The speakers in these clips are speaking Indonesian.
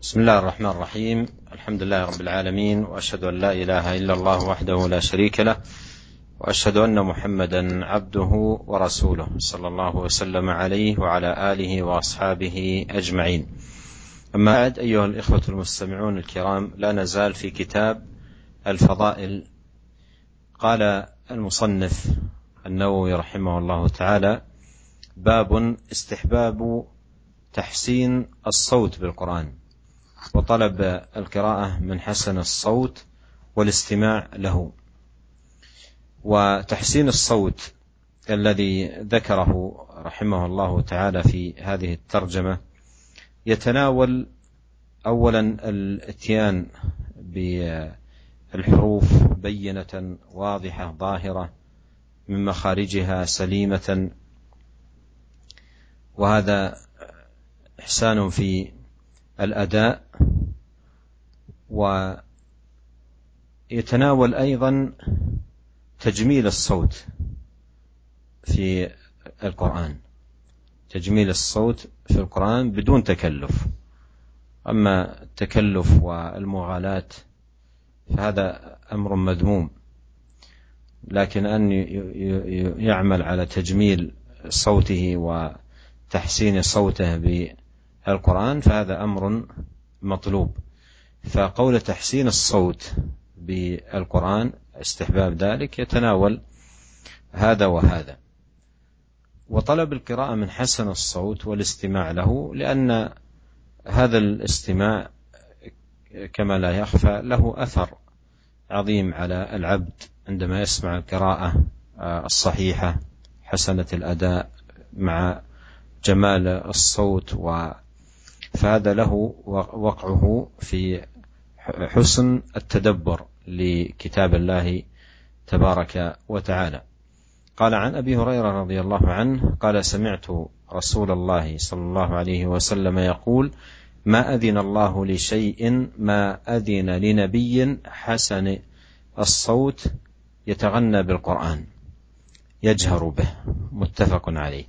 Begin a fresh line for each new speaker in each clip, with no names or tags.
بسم الله الرحمن الرحيم الحمد لله رب العالمين واشهد ان لا اله الا الله وحده لا شريك له واشهد ان محمدا عبده ورسوله صلى الله وسلم عليه وعلى اله واصحابه اجمعين اما بعد ايها الاخوه المستمعون الكرام لا نزال في كتاب الفضائل قال المصنف النووي رحمه الله تعالى باب استحباب تحسين الصوت بالقران وطلب القراءة من حسن الصوت والاستماع له. وتحسين الصوت الذي ذكره رحمه الله تعالى في هذه الترجمة يتناول أولا الاتيان بالحروف بينة واضحة ظاهرة من مخارجها سليمة وهذا إحسان في الأداء ويتناول أيضا تجميل الصوت في القرآن. تجميل الصوت في القرآن بدون تكلف. أما التكلف والمغالاة فهذا أمر مذموم. لكن أن يعمل على تجميل صوته وتحسين صوته القرآن فهذا أمر مطلوب. فقول تحسين الصوت بالقرآن استحباب ذلك يتناول هذا وهذا. وطلب القراءة من حسن الصوت والاستماع له لأن هذا الاستماع كما لا يخفى له أثر عظيم على العبد عندما يسمع القراءة الصحيحة حسنة الأداء مع جمال الصوت و فهذا له وقعه في حسن التدبر لكتاب الله تبارك وتعالى. قال عن أبي هريرة رضي الله عنه قال سمعت رسول الله صلى الله عليه وسلم يقول ما أذن الله لشيء ما أذن لنبي حسن الصوت يتغنى بالقرآن. يجهر به. متفق عليه.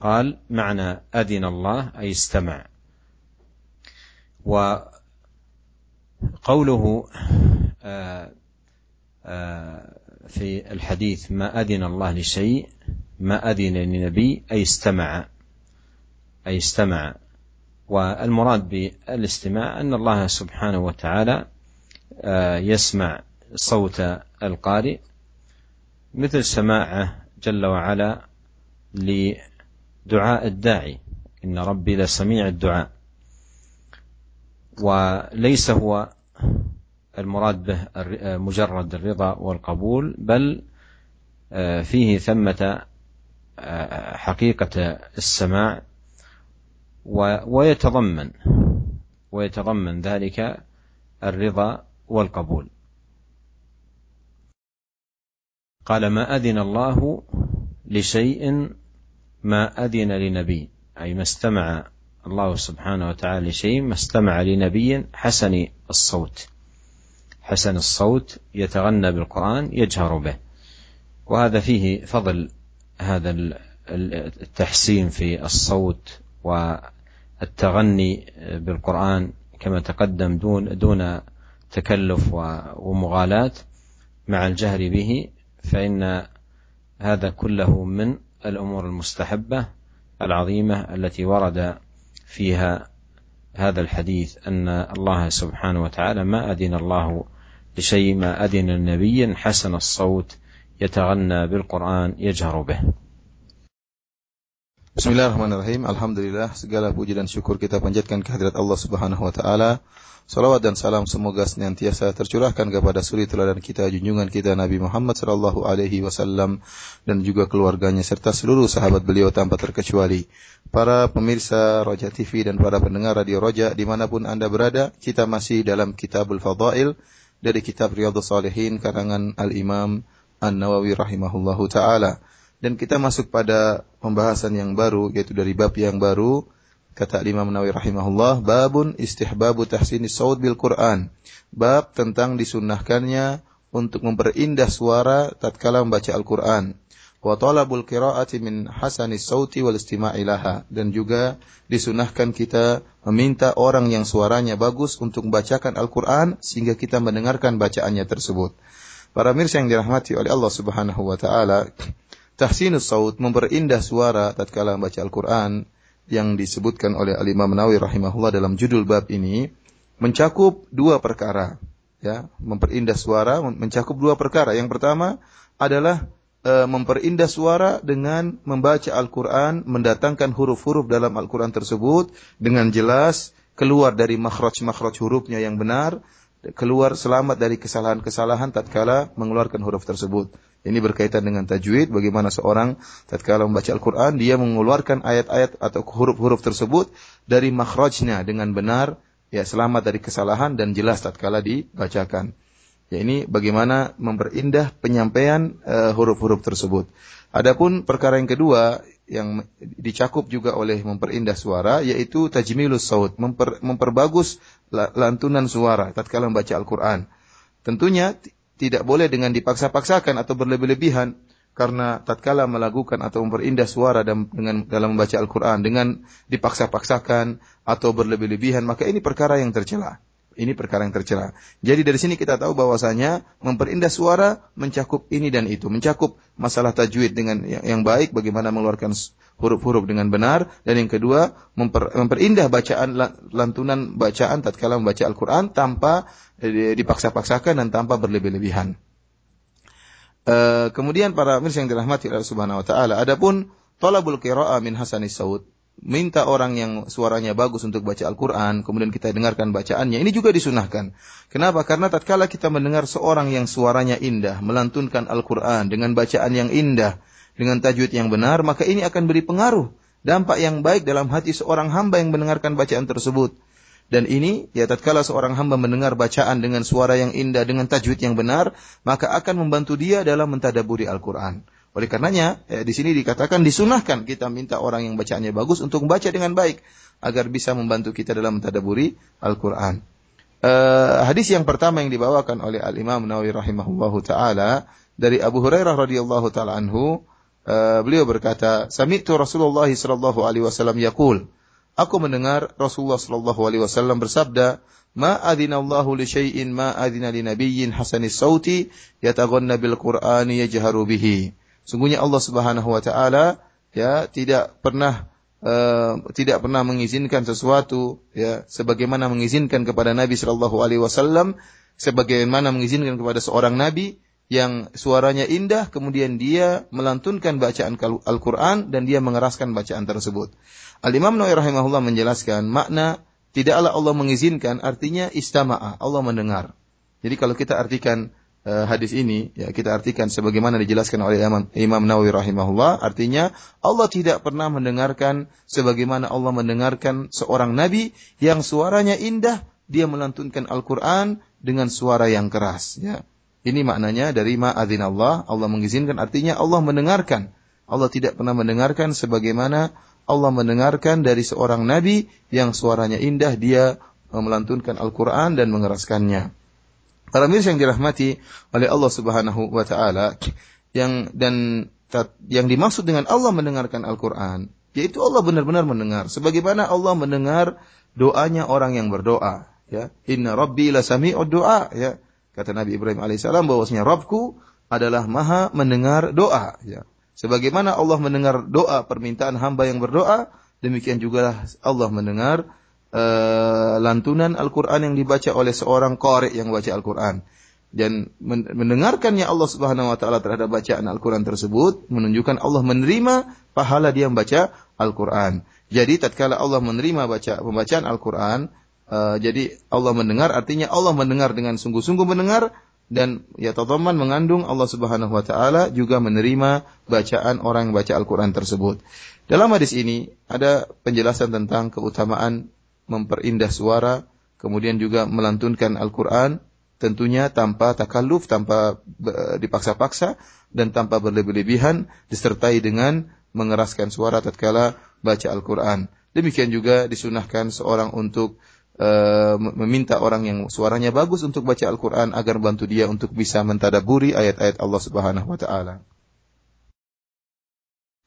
قال معنى أذن الله أي استمع وقوله آه، آه، في الحديث ما أذن الله لشيء ما أذن لنبي أي استمع أي استمع. والمراد بالاستماع أن الله سبحانه وتعالى آه، يسمع صوت القارئ مثل سماعه جل وعلا لدعاء الداعي إن ربي لسميع الدعاء. وليس هو المراد به مجرد الرضا والقبول بل آه، فيه ثمة آه، حقيقة السماع ويتضمن ويتضمن ذلك الرضا والقبول. قال ما أذن الله لشيء ما أذن لنبي. أي ما استمع الله سبحانه وتعالى لشيء ما استمع لنبي حسن الصوت. حسن الصوت يتغنى بالقرآن يجهر به. وهذا فيه فضل هذا التحسين في الصوت والتغني بالقرآن كما تقدم دون دون تكلف ومغالاة مع الجهر به. فإن هذا كله من الأمور المستحبة العظيمة التي ورد فيها هذا الحديث أن الله سبحانه وتعالى ما أذن الله لشيء ما أذن النبي حسن الصوت يتغنى بالقرآن يجهر به.
Bismillahirrahmanirrahim. Alhamdulillah segala puji dan syukur kita panjatkan kehadirat Allah Subhanahu wa taala Salawat dan salam semoga senantiasa tercurahkan kepada suri teladan kita, junjungan kita Nabi Muhammad sallallahu alaihi wasallam dan juga keluarganya serta seluruh sahabat beliau tanpa terkecuali. Para pemirsa Roja TV dan para pendengar Radio Roja di mana pun Anda berada, kita masih dalam Kitabul Fadail dari kitab Riyadhus Salihin karangan Al-Imam An-Nawawi rahimahullahu taala. Dan kita masuk pada pembahasan yang baru yaitu dari bab yang baru Kata Imam Nawawi rahimahullah, babun istihbabu tahsini saud bil Quran. Bab tentang disunnahkannya untuk memperindah suara tatkala membaca Al-Quran. wa talabul qiraati min hasanis sauti wal istima'i laha dan juga disunahkan kita meminta orang yang suaranya bagus untuk membacakan Al-Qur'an sehingga kita mendengarkan bacaannya tersebut. Para mirsa yang dirahmati oleh Allah Subhanahu wa taala, tahsinus saut memperindah suara tatkala membaca Al-Qur'an yang disebutkan oleh Al-Imam Nawawi rahimahullah dalam judul bab ini mencakup dua perkara ya memperindah suara mencakup dua perkara yang pertama adalah e, memperindah suara dengan membaca Al-Quran, mendatangkan huruf-huruf dalam Al-Quran tersebut dengan jelas, keluar dari makhraj-makhraj hurufnya yang benar, keluar selamat dari kesalahan-kesalahan tatkala mengeluarkan huruf tersebut. Ini berkaitan dengan tajwid, bagaimana seorang tatkala membaca Al-Quran, dia mengeluarkan ayat-ayat atau huruf-huruf tersebut dari makhrajnya dengan benar, ya selamat dari kesalahan dan jelas tatkala dibacakan. Ya ini bagaimana memperindah penyampaian uh, huruf-huruf tersebut. Adapun perkara yang kedua yang dicakup juga oleh memperindah suara yaitu tajmilus saut, memper, memperbagus lantunan suara tatkala membaca Al-Qur'an. Tentunya tidak boleh dengan dipaksa-paksakan atau berlebih-lebihan karena tatkala melakukan atau memperindah suara dan, dengan dalam membaca Al-Qur'an dengan dipaksa-paksakan atau berlebih-lebihan maka ini perkara yang tercela. Ini perkara yang tercela. Jadi dari sini kita tahu bahwasanya memperindah suara mencakup ini dan itu, mencakup masalah tajwid dengan yang baik, bagaimana mengeluarkan huruf-huruf dengan benar, dan yang kedua memper, memperindah bacaan lantunan bacaan tatkala membaca Al-Qur'an tanpa eh, dipaksa-paksakan dan tanpa berlebih-lebihan. Uh, kemudian para mirsa yang dirahmati Allah Subhanahu wa taala, adapun talabul qira'ah min hasanis saud, minta orang yang suaranya bagus untuk baca Al-Quran, kemudian kita dengarkan bacaannya, ini juga disunahkan. Kenapa? Karena tatkala kita mendengar seorang yang suaranya indah, melantunkan Al-Quran dengan bacaan yang indah, dengan tajwid yang benar, maka ini akan beri pengaruh, dampak yang baik dalam hati seorang hamba yang mendengarkan bacaan tersebut. Dan ini, ya tatkala seorang hamba mendengar bacaan dengan suara yang indah, dengan tajwid yang benar, maka akan membantu dia dalam mentadaburi Al-Quran. Oleh karenanya, eh, di sini dikatakan disunahkan kita minta orang yang bacaannya bagus untuk membaca dengan baik agar bisa membantu kita dalam mentadaburi Al-Qur'an. Eh, hadis yang pertama yang dibawakan oleh Al-Imam Nawawi rahimahullahu taala dari Abu Hurairah radhiyallahu taala anhu, eh, beliau berkata, "Sami'tu Rasulullah sallallahu alaihi wasallam yaqul" Aku mendengar Rasulullah sallallahu alaihi wasallam bersabda, "Ma adzina Allahu li syai'in ma adzina li nabiyyin hasanis sauti yataghanna bil Qur'ani yajharu bihi." Sungguhnya Allah Subhanahu wa taala ya tidak pernah uh, tidak pernah mengizinkan sesuatu ya sebagaimana mengizinkan kepada Nabi sallallahu alaihi wasallam sebagaimana mengizinkan kepada seorang nabi yang suaranya indah kemudian dia melantunkan bacaan Al-Qur'an dan dia mengeraskan bacaan tersebut. Al-Imam Nawawi rahimahullah menjelaskan makna tidaklah Allah mengizinkan artinya istama'a, Allah mendengar. Jadi kalau kita artikan uh, hadis ini ya kita artikan sebagaimana dijelaskan oleh Imam, Imam Nawawi rahimahullah. Artinya Allah tidak pernah mendengarkan sebagaimana Allah mendengarkan seorang nabi yang suaranya indah dia melantunkan Al-Qur'an dengan suara yang keras ya. Ini maknanya dari ma'adzin Allah Allah mengizinkan. Artinya Allah mendengarkan. Allah tidak pernah mendengarkan sebagaimana Allah mendengarkan dari seorang nabi yang suaranya indah dia melantunkan Al-Qur'an dan mengeraskannya Para mirsa yang dirahmati oleh Allah Subhanahu wa taala yang dan yang dimaksud dengan Allah mendengarkan Al-Qur'an yaitu Allah benar-benar mendengar. Sebagaimana Allah mendengar doanya orang yang berdoa ya. Inna rabbi la sami'ud doa ya. Kata Nabi Ibrahim alaihissalam bahwasanya Rabbku adalah maha mendengar doa ya. Sebagaimana Allah mendengar doa permintaan hamba yang berdoa demikian juga Allah mendengar uh, lantunan Al-Quran yang dibaca oleh seorang qari yang baca Al-Quran. Dan mendengarkannya Allah Subhanahu wa taala terhadap bacaan Al-Quran tersebut menunjukkan Allah menerima pahala dia membaca Al-Quran. Jadi tatkala Allah menerima baca pembacaan Al-Quran, uh, jadi Allah mendengar artinya Allah mendengar dengan sungguh-sungguh mendengar dan ya tataman mengandung Allah Subhanahu wa taala juga menerima bacaan orang yang baca Al-Qur'an tersebut. Dalam hadis ini ada penjelasan tentang keutamaan memperindah suara, kemudian juga melantunkan Al-Quran, tentunya tanpa takalluf, tanpa dipaksa-paksa, dan tanpa berlebih-lebihan, disertai dengan mengeraskan suara tatkala baca Al-Quran. Demikian juga disunahkan seorang untuk uh, meminta orang yang suaranya bagus untuk baca Al-Quran agar bantu dia untuk bisa mentadaburi ayat-ayat Allah Subhanahu wa taala.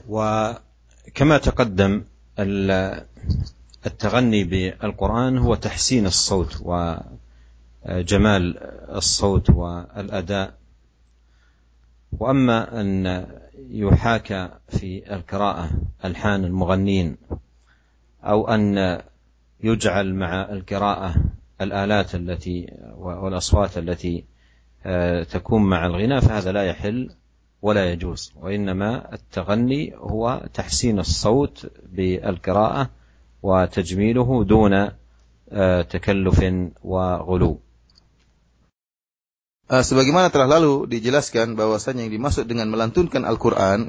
وكما تقدم التغني بالقرآن هو تحسين الصوت وجمال الصوت والأداء. وأما أن يحاكى في القراءة ألحان المغنين أو أن يجعل مع القراءة الآلات التي والأصوات التي تكون مع الغناء فهذا لا يحل ولا يجوز. وإنما التغني هو تحسين الصوت بالقراءة وتجميله دون آه، تكلف وغلو
Uh, sebagaimana telah lalu dijelaskan bahwasanya yang dimaksud dengan melantunkan Al-Quran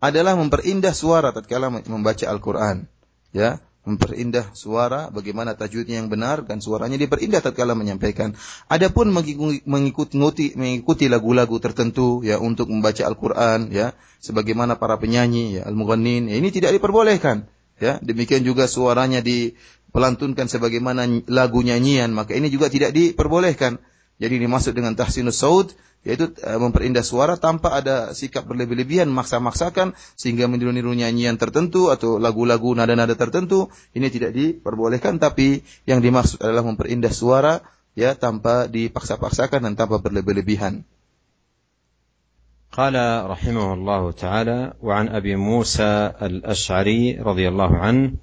adalah memperindah suara tatkala membaca Al-Quran. Ya, memperindah suara bagaimana tajwidnya yang benar dan suaranya diperindah tatkala menyampaikan. Adapun mengikuti mengikuti lagu-lagu tertentu ya untuk membaca Al-Qur'an ya sebagaimana para penyanyi ya al-mughannin ya, ini tidak diperbolehkan ya. Demikian juga suaranya dipelantunkan sebagaimana lagu nyanyian maka ini juga tidak diperbolehkan. Jadi dimaksud dengan tahsinus saud yaitu uh, memperindah suara tanpa ada sikap berlebih-lebihan maksa-maksakan sehingga meniru-niru nyanyian tertentu atau lagu-lagu nada-nada tertentu ini tidak diperbolehkan tapi yang dimaksud adalah memperindah suara ya tanpa dipaksa-paksakan dan tanpa berlebih-lebihan.
قال رحمه الله تعالى وعن أبي موسى الأشعري رضي الله عنه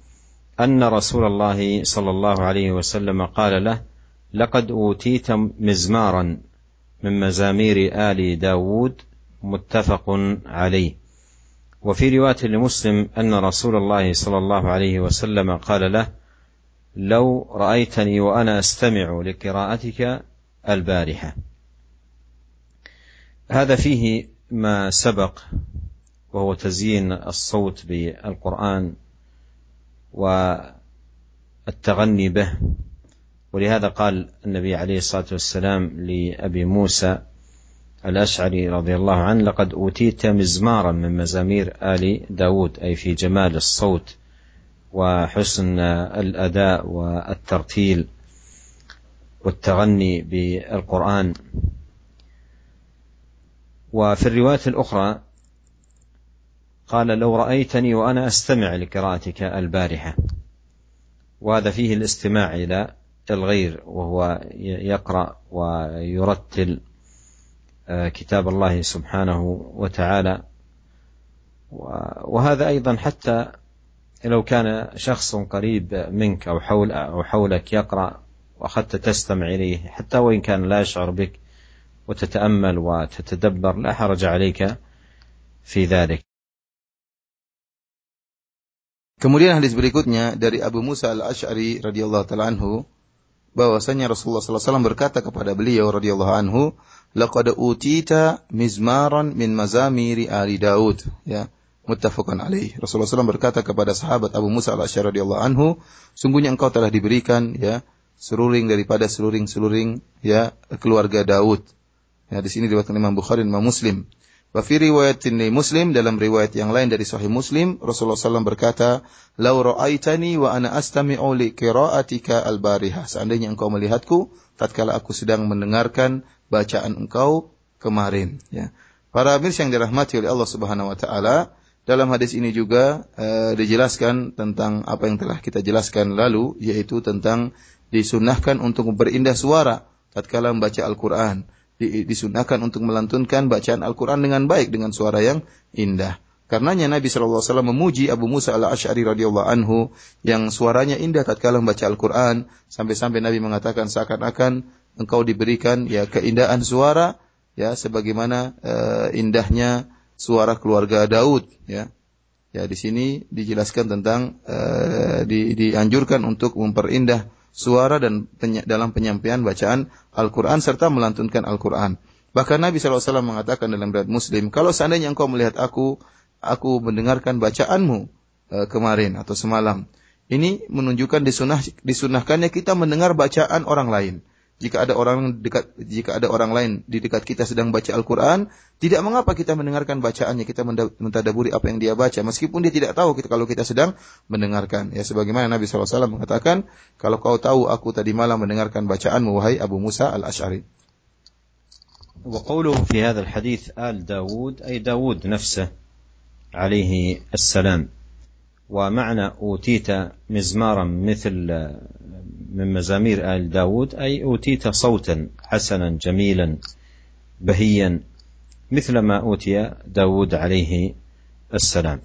أن رسول الله صلى الله عليه وسلم قال له لقد أوتيت مزمارا من مزامير آل داود متفق عليه. وفي رواية لمسلم أن رسول الله صلى الله عليه وسلم قال له لو رأيتني وأنا أستمع لقراءتك البارحة هذا فيه ما سبق وهو تزيين الصوت بالقرآن والتغني به. ولهذا قال النبي عليه الصلاة والسلام لأبي موسى الأشعري رضي الله عنه لقد أوتيت مزمارا من مزامير آل داود أي في جمال الصوت وحسن الأداء والترتيل والتغني بالقرآن. وفي الرواية الأخرى قال لو رأيتني وأنا أستمع لقراءتك البارحة. وهذا فيه الاستماع إلى الغير وهو يقرأ ويرتل آه، كتاب الله سبحانه وتعالى. وهذا أيضا حتى لو كان شخص قريب منك أو حول أو حولك يقرأ وأخذت تستمع إليه حتى وإن كان لا يشعر بك وتتأمل وتتدبر لا حرج عليك في ذلك
Kemudian hadis berikutnya dari Abu Musa al-Ash'ari radhiyallahu taala anhu bahwasanya Rasulullah SAW berkata kepada beliau radhiyallahu anhu, "Laqad utita mizmaran min mazamiri ali Daud." Ya, muttafaqan alaih. Rasulullah SAW berkata kepada sahabat Abu Musa al-Asy'ari radhiyallahu anhu, "Sungguhnya engkau telah diberikan ya seruling daripada seruling-seruling ya keluarga Daud." Di sini diriwayatkan Imam Bukhari dan Imam Muslim. Wa fi riwayatin Muslim dalam riwayat yang lain dari Sahih Muslim Rasulullah SAW berkata, "Lau ra'aitani wa ana astami'u li qira'atika al-barihah." Seandainya engkau melihatku tatkala aku sedang mendengarkan bacaan engkau kemarin, ya. Para mirsa yang dirahmati oleh Allah Subhanahu wa taala, dalam hadis ini juga uh, dijelaskan tentang apa yang telah kita jelaskan lalu yaitu tentang disunahkan untuk berindah suara tatkala membaca Al-Qur'an disunahkan untuk melantunkan bacaan Al-Quran dengan baik dengan suara yang indah. Karenanya Nabi SAW memuji Abu Musa al-Ash'ari radhiyallahu anhu yang suaranya indah tatkala membaca Al-Quran sampai-sampai Nabi mengatakan seakan-akan engkau diberikan ya keindahan suara ya sebagaimana uh, indahnya suara keluarga Daud ya. Ya di sini dijelaskan tentang uh, di, dianjurkan untuk memperindah suara dan peny dalam penyampaian bacaan Al-Quran serta melantunkan Al-Quran. Bahkan Nabi SAW mengatakan dalam riwayat Muslim, kalau seandainya engkau melihat aku, aku mendengarkan bacaanmu e, kemarin atau semalam. Ini menunjukkan disunah, disunahkannya kita mendengar bacaan orang lain. Jika ada orang dekat jika ada orang lain di dekat kita sedang baca Al-Qur'an, tidak mengapa kita mendengarkan bacaannya, kita mentadaburi apa yang dia baca meskipun dia tidak tahu kita kalau kita sedang mendengarkan. Ya sebagaimana Nabi SAW mengatakan, kalau kau tahu aku tadi malam mendengarkan bacaanmu wahai Abu Musa Al-Asy'ari.
وقوله في هذا الحديث آل داود أي داود نفسه عليه السلام ومعنى أوتيت مزمارا مثل من مزامير آل داود أي أوتيت صوتا حسنا جميلا بهيا مثل ما أوتي داود عليه السلام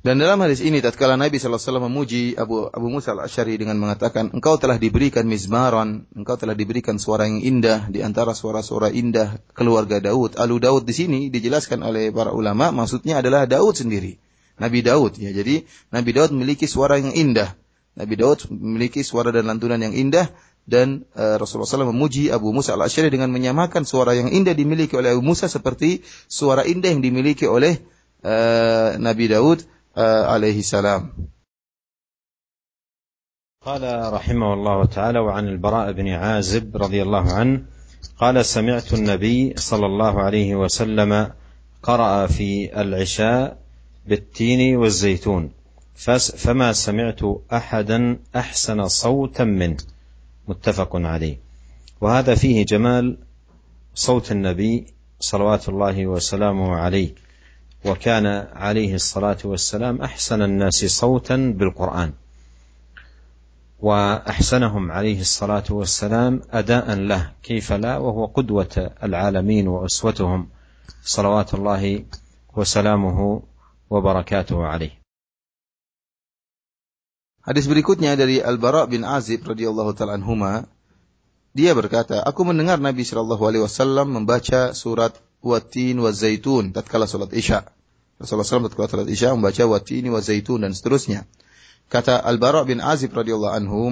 Dan dalam hadis ini tatkala Nabi SAW memuji Abu Abu Musa al-Asy'ari dengan mengatakan engkau telah diberikan mizmaran, engkau telah diberikan suara yang indah di antara suara-suara indah keluarga Daud. Alu Daud di sini dijelaskan oleh para ulama maksudnya adalah Daud sendiri. Nabi Daud ya. Jadi Nabi Daud memiliki suara yang indah. Nabi Daud memiliki suara dan lantunan yang indah dan uh, Rasulullah SAW memuji Abu Musa al-Asy'ari dengan menyamakan suara yang indah dimiliki oleh Abu Musa seperti suara indah yang dimiliki oleh uh, Nabi Daud عليه السلام
قال رحمه الله تعالى وعن البراء بن عازب رضي الله عنه قال سمعت النبي صلى الله عليه وسلم قرأ في العشاء بالتين والزيتون فما سمعت أحدا أحسن صوتا منه متفق عليه. وهذا فيه جمال صوت النبي صلوات الله وسلامه عليه. وكان عليه الصلاة والسلام أحسن الناس صوتا بالقرآن. وأحسنهم عليه الصلاة والسلام أداء له كيف لا وهو قدوة العالمين وأسوتهم. صلوات الله وسلامه وبركاته عليه.
Hadis berikutnya dari Al-Bara bin Azib radhiyallahu taala anhuma dia berkata, aku mendengar Nabi Shallallahu alaihi wasallam membaca surat Watin wa Zaitun tatkala salat Isya. Rasulullah SAW tatkala salat Isya membaca Watini wa Zaitun dan seterusnya. Kata Al-Bara bin Azib radhiyallahu anhu,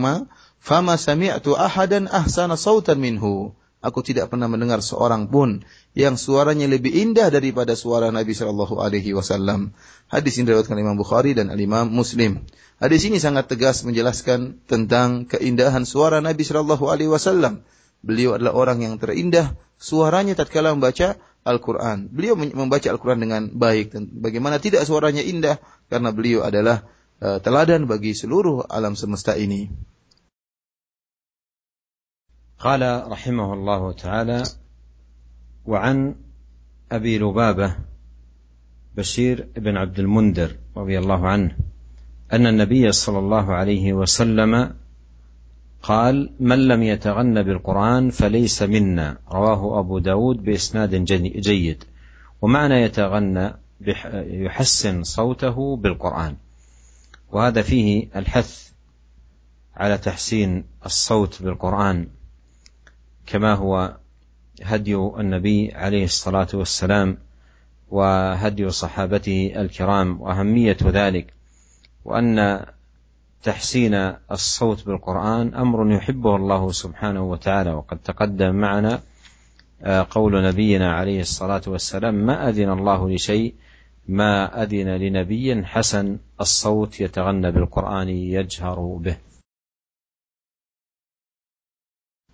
"Fama sami'tu ahadan ahsana sautan minhu." Aku tidak pernah mendengar seorang pun yang suaranya lebih indah daripada suara Nabi Shallallahu Alaihi Wasallam. Hadis ini diriwayatkan Imam Bukhari dan Imam Muslim. Hadis ini sangat tegas menjelaskan tentang keindahan suara Nabi Shallallahu Alaihi Wasallam. Beliau adalah orang yang terindah suaranya tatkala membaca Al-Quran. Beliau membaca Al-Quran dengan baik dan bagaimana tidak suaranya indah karena beliau adalah uh, teladan bagi seluruh alam semesta ini.
قال رحمه الله تعالى وعن أبي لبابة بشير بن عبد المنذر رضي الله عنه أن النبي صلى الله عليه وسلم قال من لم يتغن بالقرآن فليس منا رواه أبو داود بإسناد جيد. ومعنى يتغنى يحسن صوته بالقرآن. وهذا فيه الحث على تحسين الصوت بالقرآن كما هو هدي النبي عليه الصلاة والسلام وهدي صحابته الكرام وأهمية ذلك وأن تحسين الصوت بالقرآن أمر يحبه الله سبحانه وتعالى وقد تقدم معنا قول نبينا عليه الصلاة والسلام ما أذن الله لشيء ما أذن لنبي حسن الصوت يتغنى بالقرآن يجهر به.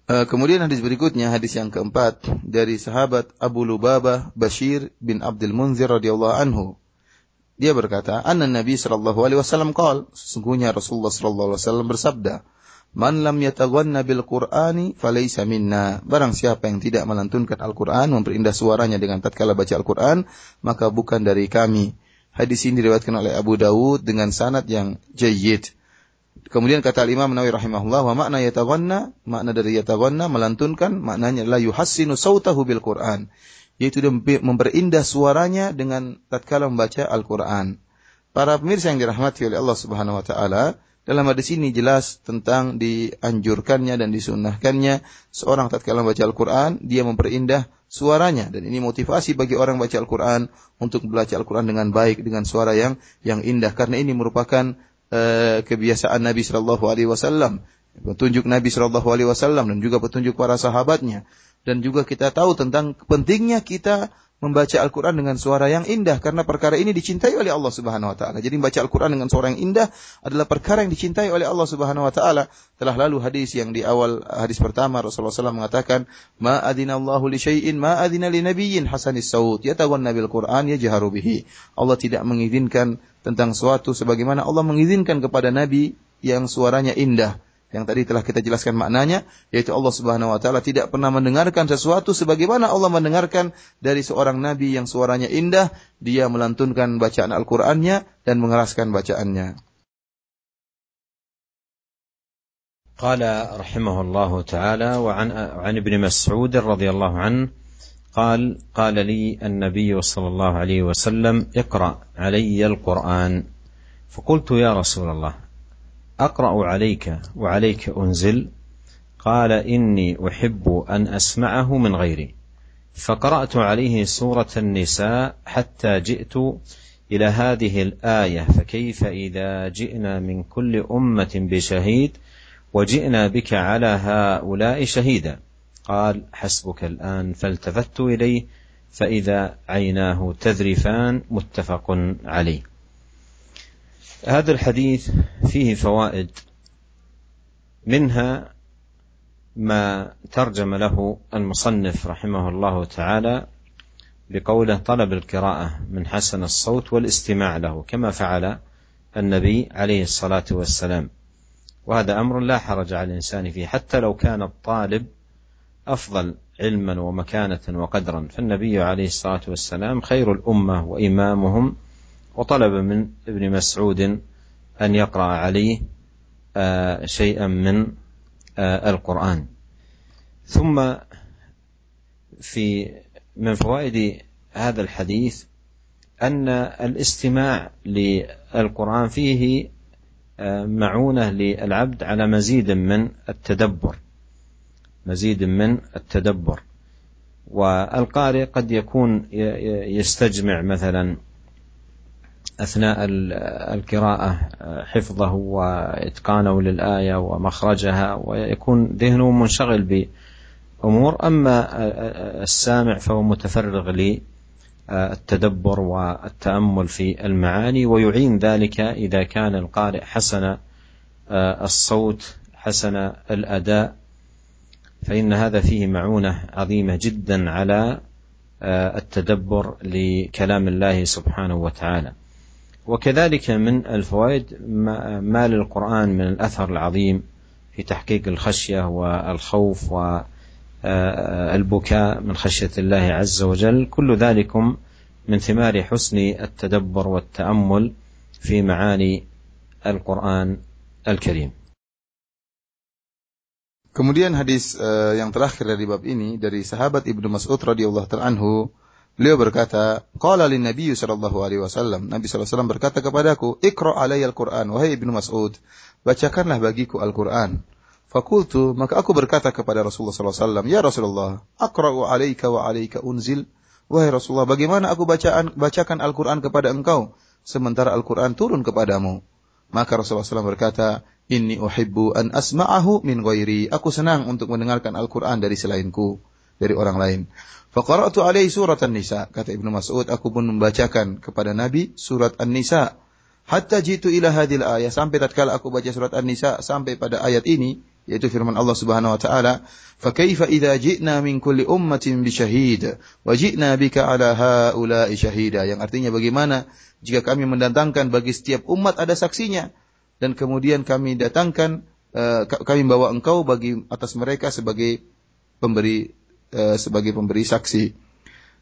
Kemudian hadis berikutnya hadis yang keempat dari sahabat Abu Lubabah Bashir bin Abdul Munzir radhiyallahu anhu Dia berkata, "Anna Nabi sallallahu alaihi wasallam qaal, sesungguhnya Rasulullah sallallahu alaihi wasallam bersabda, Man lam yataghanna bil Qur'ani falaysa minna. Barang siapa yang tidak melantunkan Al-Qur'an, memperindah suaranya dengan tatkala baca Al-Qur'an, maka bukan dari kami. Hadis ini diriwayatkan oleh Abu Dawud dengan sanad yang jayyid. Kemudian kata Imam Nawawi rahimahullah, wa makna yataghanna, makna dari yataghanna melantunkan, maknanya la yuhassinu sautahu bil Qur'an. Yaitu dia memperindah suaranya dengan tatkala membaca Al-Qur'an. Para pemirsa yang dirahmati oleh Allah Subhanahu wa taala, dalam hadis ini jelas tentang dianjurkannya dan disunnahkannya seorang tatkala membaca Al-Qur'an dia memperindah suaranya. Dan ini motivasi bagi orang baca Al-Qur'an untuk membaca Al-Qur'an dengan baik dengan suara yang yang indah. Karena ini merupakan uh, kebiasaan Nabi sallallahu alaihi wasallam petunjuk Nabi sallallahu alaihi wasallam dan juga petunjuk para sahabatnya. Dan juga kita tahu tentang pentingnya kita membaca Al-Quran dengan suara yang indah karena perkara ini dicintai oleh Allah Subhanahu Wa Taala. Jadi membaca Al-Quran dengan suara yang indah adalah perkara yang dicintai oleh Allah Subhanahu Wa Taala. Telah lalu hadis yang di awal hadis pertama Rasulullah SAW mengatakan, Ma adina Allahu li syai'in ma adina li nabiyyin hasanis saut yatawanna bil Quran yajharu bihi. Allah tidak mengizinkan tentang suatu sebagaimana Allah mengizinkan kepada nabi yang suaranya indah yang tadi telah kita jelaskan maknanya yaitu Allah Subhanahu wa taala tidak pernah mendengarkan sesuatu sebagaimana Allah mendengarkan dari seorang nabi yang suaranya indah dia melantunkan bacaan Al-Qur'annya dan mengeraskan bacaannya
قال رحمه الله تعالى وعن عن ابن مسعود رضي الله عنه قال قال لي النبي صلى الله عليه وسلم اقرا علي القران فقلت يا رسول الله أقرأ عليك وعليك أنزل. قال إني أحب أن أسمعه من غيري. فقرأت عليه سورة النساء حتى جئت إلى هذه الآية فكيف إذا جئنا من كل أمة بشهيد وجئنا بك على هؤلاء شهيدا؟ قال حسبك الآن فالتفت إليه فإذا عيناه تذرفان متفق عليه. هذا الحديث فيه فوائد منها ما ترجم له المصنف رحمه الله تعالى بقوله طلب القراءة من حسن الصوت والاستماع له كما فعل النبي عليه الصلاة والسلام. وهذا أمر لا حرج على الإنسان فيه حتى لو كان الطالب أفضل علما ومكانة وقدرا. فالنبي عليه الصلاة والسلام خير الأمة وإمامهم وطلب من ابن مسعود أن يقرأ عليه شيئا من القرآن. ثم في من فوائد هذا الحديث أن الاستماع للقرآن فيه معونة للعبد على مزيد من التدبر. مزيد من التدبر. والقارئ قد يكون يستجمع مثلا أثناء القراءة حفظه وإتقانه للآية ومخرجها ويكون ذهنه منشغل بأمور. أما السامع فهو متفرغ للتدبر والتأمل في المعاني ويعين ذلك إذا كان القارئ حسن الصوت حسن الأداء. فإن هذا فيه معونة عظيمة جدا على التدبر لكلام الله سبحانه وتعالى. وكذلك من الفوائد ما للقرآن من الأثر العظيم في تحقيق الخشية والخوف والبكاء من خشية الله عز وجل كل ذلكم من ثمار حسن التدبر والتأمل في معاني القرآن الكريم.
Kemudian hadis uh, yang terakhir dari bab ini dari sahabat Ibnu Mas'ud radhiyallahu anhu Beliau berkata, Qala lin Nabi sallallahu alaihi wasallam. Nabi sallallahu alaihi wasallam berkata kepadaku, "Iqra alayya al-Qur'an." Wahai Ibnu Mas'ud, bacakanlah bagiku Al-Qur'an. Fakultu, maka aku berkata kepada Rasulullah sallallahu alaihi wasallam, "Ya Rasulullah, aqra'u alayka wa alayka unzil." Wahai Rasulullah, bagaimana aku bacaan, bacakan Al-Qur'an kepada engkau sementara Al-Qur'an turun kepadamu? Maka Rasulullah SAW berkata, Inni uhibbu an asma'ahu min ghairi. Aku senang untuk mendengarkan Al-Quran dari selainku, dari orang lain. Faqara'tu alaihi surat An-Nisa. Kata Ibnu Mas'ud, aku pun membacakan kepada Nabi surat An-Nisa. Hatta jitu ila hadil ayat. Sampai tatkala aku baca surat An-Nisa sampai pada ayat ini, yaitu firman Allah Subhanahu wa taala, "Fa kaifa idza ji'na min kulli ummatin bi syahid wa ji'na bika ala haula'i syahida." Yang artinya bagaimana jika kami mendatangkan bagi setiap umat ada saksinya dan kemudian kami datangkan uh, kami bawa engkau bagi atas mereka sebagai pemberi Eh, sebagai pemberi saksi,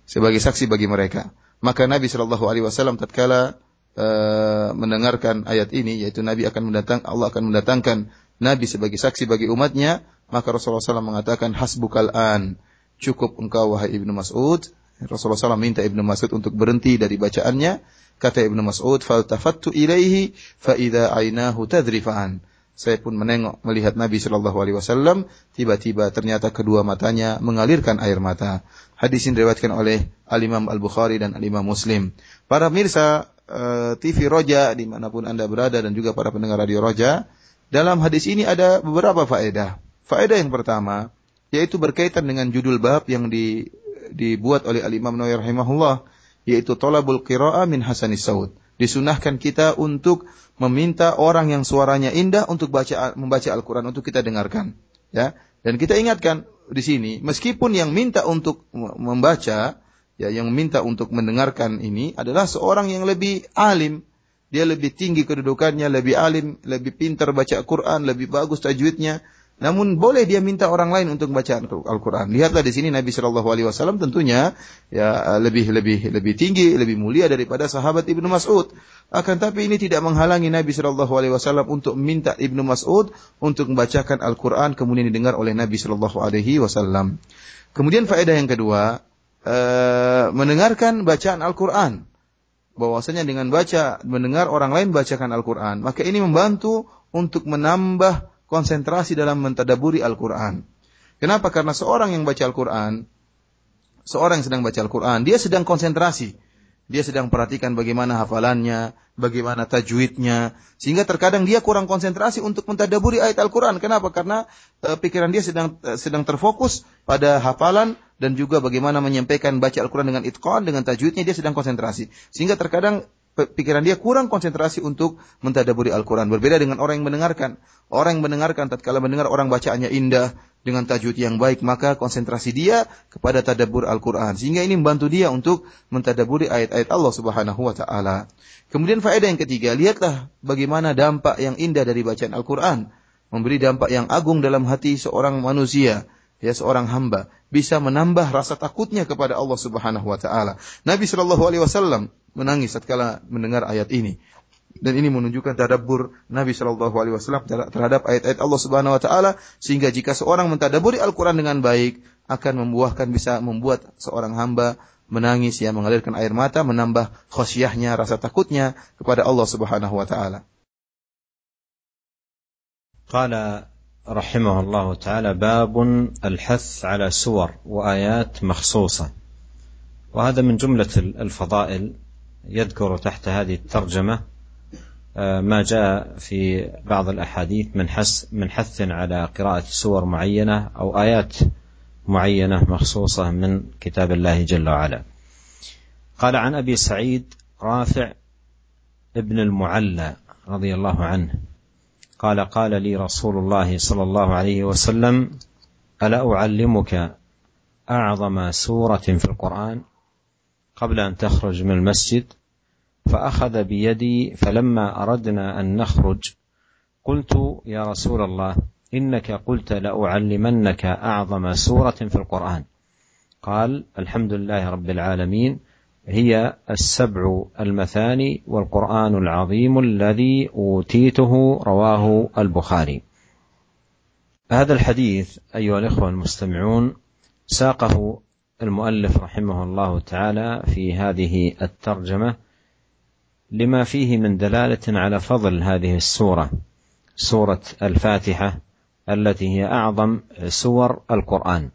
sebagai saksi bagi mereka. Maka Nabi Shallallahu Alaihi Wasallam tatkala uh, mendengarkan ayat ini, yaitu Nabi akan mendatang, Allah akan mendatangkan Nabi sebagai saksi bagi umatnya, maka Rasulullah SAW mengatakan hasbukal an, cukup engkau wahai ibnu Mas'ud. Rasulullah SAW minta ibnu Mas'ud untuk berhenti dari bacaannya. Kata ibnu Mas'ud, faltafattu ilaihi fa idza ainahu tadrifan saya pun menengok melihat Nabi Shallallahu Alaihi Wasallam tiba-tiba ternyata kedua matanya mengalirkan air mata. Hadis ini diriwayatkan oleh Al Imam Al Bukhari dan Al Imam Muslim. Para mirsa uh, eh, TV Roja di mana pun anda berada dan juga para pendengar radio Roja, dalam hadis ini ada beberapa faedah. Faedah yang pertama yaitu berkaitan dengan judul bab yang di, dibuat oleh Al Imam Nawawi rahimahullah yaitu Tolabul Qira'a min Hasanis Saud disunahkan kita untuk meminta orang yang suaranya indah untuk baca membaca Al-Qur'an untuk kita dengarkan, ya. Dan kita ingatkan di sini, meskipun yang minta untuk membaca, ya yang minta untuk mendengarkan ini adalah seorang yang lebih alim, dia lebih tinggi kedudukannya, lebih alim, lebih pintar baca Quran, lebih bagus tajwidnya. Namun boleh dia minta orang lain untuk baca Al-Quran. Lihatlah di sini Nabi Shallallahu Alaihi Wasallam tentunya ya lebih lebih lebih tinggi, lebih mulia daripada sahabat Ibnu Mas'ud. Akan tapi ini tidak menghalangi Nabi Shallallahu Alaihi Wasallam untuk minta Ibnu Mas'ud untuk membacakan Al-Quran kemudian didengar oleh Nabi Shallallahu Alaihi Wasallam. Kemudian faedah yang kedua, uh, mendengarkan bacaan Al-Quran bahwasanya dengan baca mendengar orang lain bacakan Al-Qur'an, maka ini membantu untuk menambah konsentrasi dalam mentadaburi Al-Qur'an. Kenapa? Karena seorang yang baca Al-Qur'an, seorang yang sedang baca Al-Qur'an, dia sedang konsentrasi. Dia sedang perhatikan bagaimana hafalannya, bagaimana tajwidnya, sehingga terkadang dia kurang konsentrasi untuk mentadaburi ayat Al-Quran. Kenapa? Karena e, pikiran dia sedang e, sedang terfokus pada hafalan dan juga bagaimana menyampaikan baca Al-Quran dengan itqan, dengan tajwidnya dia sedang konsentrasi. Sehingga terkadang pikiran dia kurang konsentrasi untuk mentadaburi Al-Quran. Berbeda dengan orang yang mendengarkan. Orang yang mendengarkan tatkala mendengar orang bacaannya indah dengan tajwid yang baik, maka konsentrasi dia kepada tadabur Al-Quran. Sehingga ini membantu dia untuk mentadaburi ayat-ayat Allah Subhanahu wa taala. Kemudian faedah yang ketiga, lihatlah bagaimana dampak yang indah dari bacaan Al-Quran. Memberi dampak yang agung dalam hati seorang manusia ya seorang hamba bisa menambah rasa takutnya kepada Allah Subhanahu wa taala. Nabi sallallahu alaihi wasallam menangis tatkala mendengar ayat ini. Dan ini menunjukkan tadabbur Nabi sallallahu alaihi wasallam terhadap ayat-ayat Allah Subhanahu wa taala sehingga jika seorang mentadaburi Al-Qur'an dengan baik akan membuahkan bisa membuat seorang hamba menangis ya mengalirkan air mata menambah khasyahnya rasa takutnya kepada Allah Subhanahu wa taala.
Qala رحمه الله تعالى باب الحث على سور وآيات مخصوصة وهذا من جملة الفضائل يذكر تحت هذه الترجمة آه، ما جاء في بعض الأحاديث من حث من حث على قراءة سور معينة أو آيات معينة مخصوصة من كتاب الله جل وعلا. قال عن أبي سعيد رافع ابن المعلى رضي الله عنه قال قال لي رسول الله صلى الله عليه وسلم ألا أعلمك أعظم سورة في القرآن؟ قبل أن تخرج من المسجد فأخذ بيدي فلما أردنا أن نخرج قلت يا رسول الله إنك قلت لأعلمنك أعظم سورة في القرآن. قال الحمد لله رب العالمين هي السبع المثاني والقرآن العظيم الذي أوتيته رواه البخاري. هذا الحديث أيها الإخوة المستمعون ساقه المؤلف رحمه الله تعالى في هذه الترجمة لما فيه من دلالة على فضل هذه السورة سورة الفاتحة التي هي أعظم سور القرآن.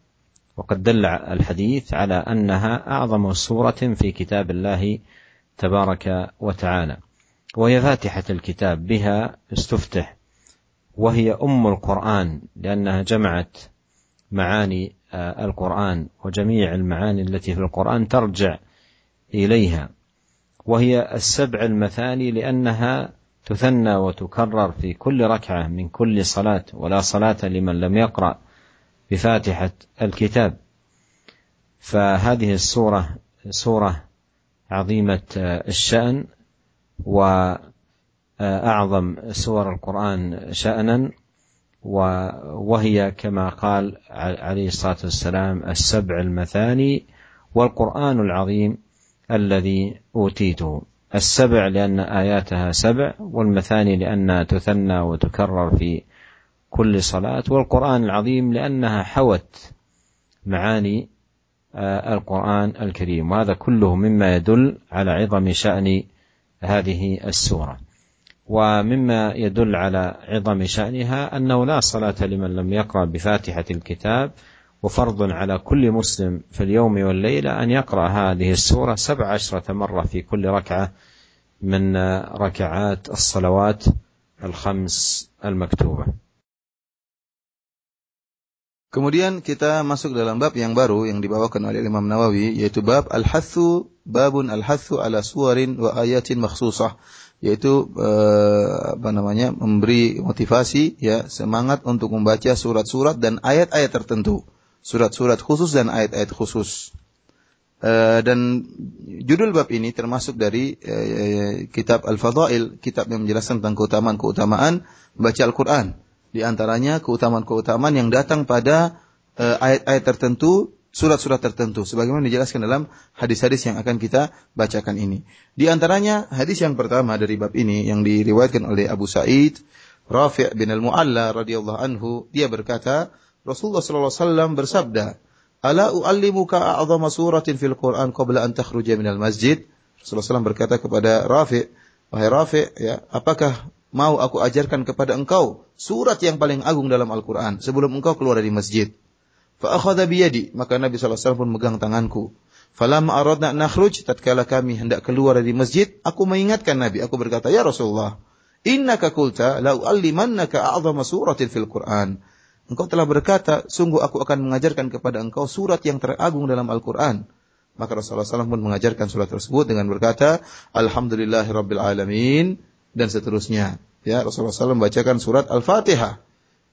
وقد دل الحديث على أنها أعظم سورة في كتاب الله تبارك وتعالى وهي فاتحة الكتاب بها استفتح وهي أم القرآن لأنها جمعت معاني القرآن وجميع المعاني التي في القرآن ترجع إليها وهي السبع المثاني لأنها تثنى وتكرر في كل ركعة من كل صلاة ولا صلاة لمن لم يقرأ. بفاتحة الكتاب. فهذه السورة سورة عظيمة الشأن وأعظم سور القرآن شأنا وهي كما قال عليه الصلاة والسلام السبع المثاني والقرآن العظيم الذي أوتيته. السبع لأن آياتها سبع والمثاني لأنها تثنى وتكرر في كل صلاة والقرآن العظيم لأنها حوت معاني القرآن الكريم. وهذا كله مما يدل على عظم شأن هذه السورة. ومما يدل على عظم شأنها أنه لا صلاة لمن لم يقرأ بفاتحة الكتاب وفرض على كل مسلم في اليوم والليلة أن يقرأ هذه السورة سبع عشرة مرة في كل ركعة من ركعات الصلوات الخمس المكتوبة.
Kemudian kita masuk dalam bab yang baru yang dibawakan oleh Imam Nawawi yaitu bab al-hathu babun al-hathu ala suwarin wa ayatin makhsusah yaitu eh, apa namanya memberi motivasi ya semangat untuk membaca surat-surat dan ayat-ayat tertentu surat-surat khusus dan ayat-ayat khusus. Uh, dan judul bab ini termasuk dari uh, kitab Al-Fadail, kitab yang menjelaskan tentang keutamaan-keutamaan baca Al-Quran. Di antaranya keutamaan-keutamaan yang datang pada ayat-ayat uh, tertentu, surat-surat tertentu. Sebagaimana dijelaskan dalam hadis-hadis yang akan kita bacakan ini. Di antaranya hadis yang pertama dari bab ini yang diriwayatkan oleh Abu Sa'id, Rafi' bin Al-Mu'alla radhiyallahu anhu, dia berkata, Rasulullah sallallahu alaihi wasallam bersabda, Ala u'allimuka a'zama suratin fil Qur'an qabla an takhruja minal masjid? Rasulullah SAW berkata kepada Rafi, wahai Rafi, ya, apakah mau aku ajarkan kepada engkau surat yang paling agung dalam Al-Quran sebelum engkau keluar dari masjid? Fa akhadha biyadi, maka Nabi SAW pun megang tanganku. Falamma aradna nakhruj, tatkala kami hendak keluar dari masjid, aku mengingatkan Nabi, aku berkata, "Ya Rasulullah, innaka qulta la u'allimannaka a'zama suratin fil Qur'an." Engkau telah berkata, sungguh aku akan mengajarkan kepada engkau surat yang teragung dalam Al-Quran. Maka Rasulullah SAW pun mengajarkan surat tersebut dengan berkata, Alhamdulillahirabbil alamin dan seterusnya. Ya, Rasulullah SAW membacakan surat Al-Fatihah.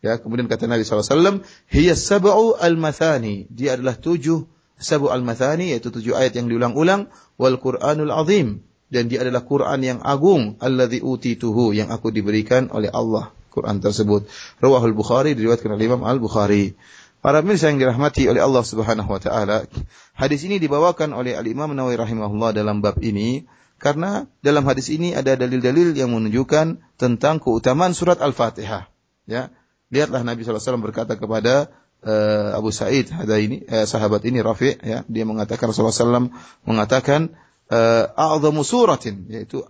Ya, kemudian kata Nabi SAW, Hiya sab'u al-mathani. Dia adalah tujuh sab'u al-mathani, yaitu tujuh ayat yang diulang-ulang, wal Qur'anul azim. Dan dia adalah Quran yang agung, alladhi utituhu, yang aku diberikan oleh Allah. Quran tersebut. Rawahul Bukhari diriwayatkan oleh Imam Al-Bukhari. Para pemirsa yang dirahmati oleh Allah Subhanahu wa taala, hadis ini dibawakan oleh Al-Imam Nawawi rahimahullah dalam bab ini karena dalam hadis ini ada dalil-dalil yang menunjukkan tentang keutamaan surat Al-Fatihah. Ya. Lihatlah Nabi SAW berkata kepada uh, Abu Sa'id ada ini uh, sahabat ini Rafi ya dia mengatakan Rasulullah SAW mengatakan uh, suratin yaitu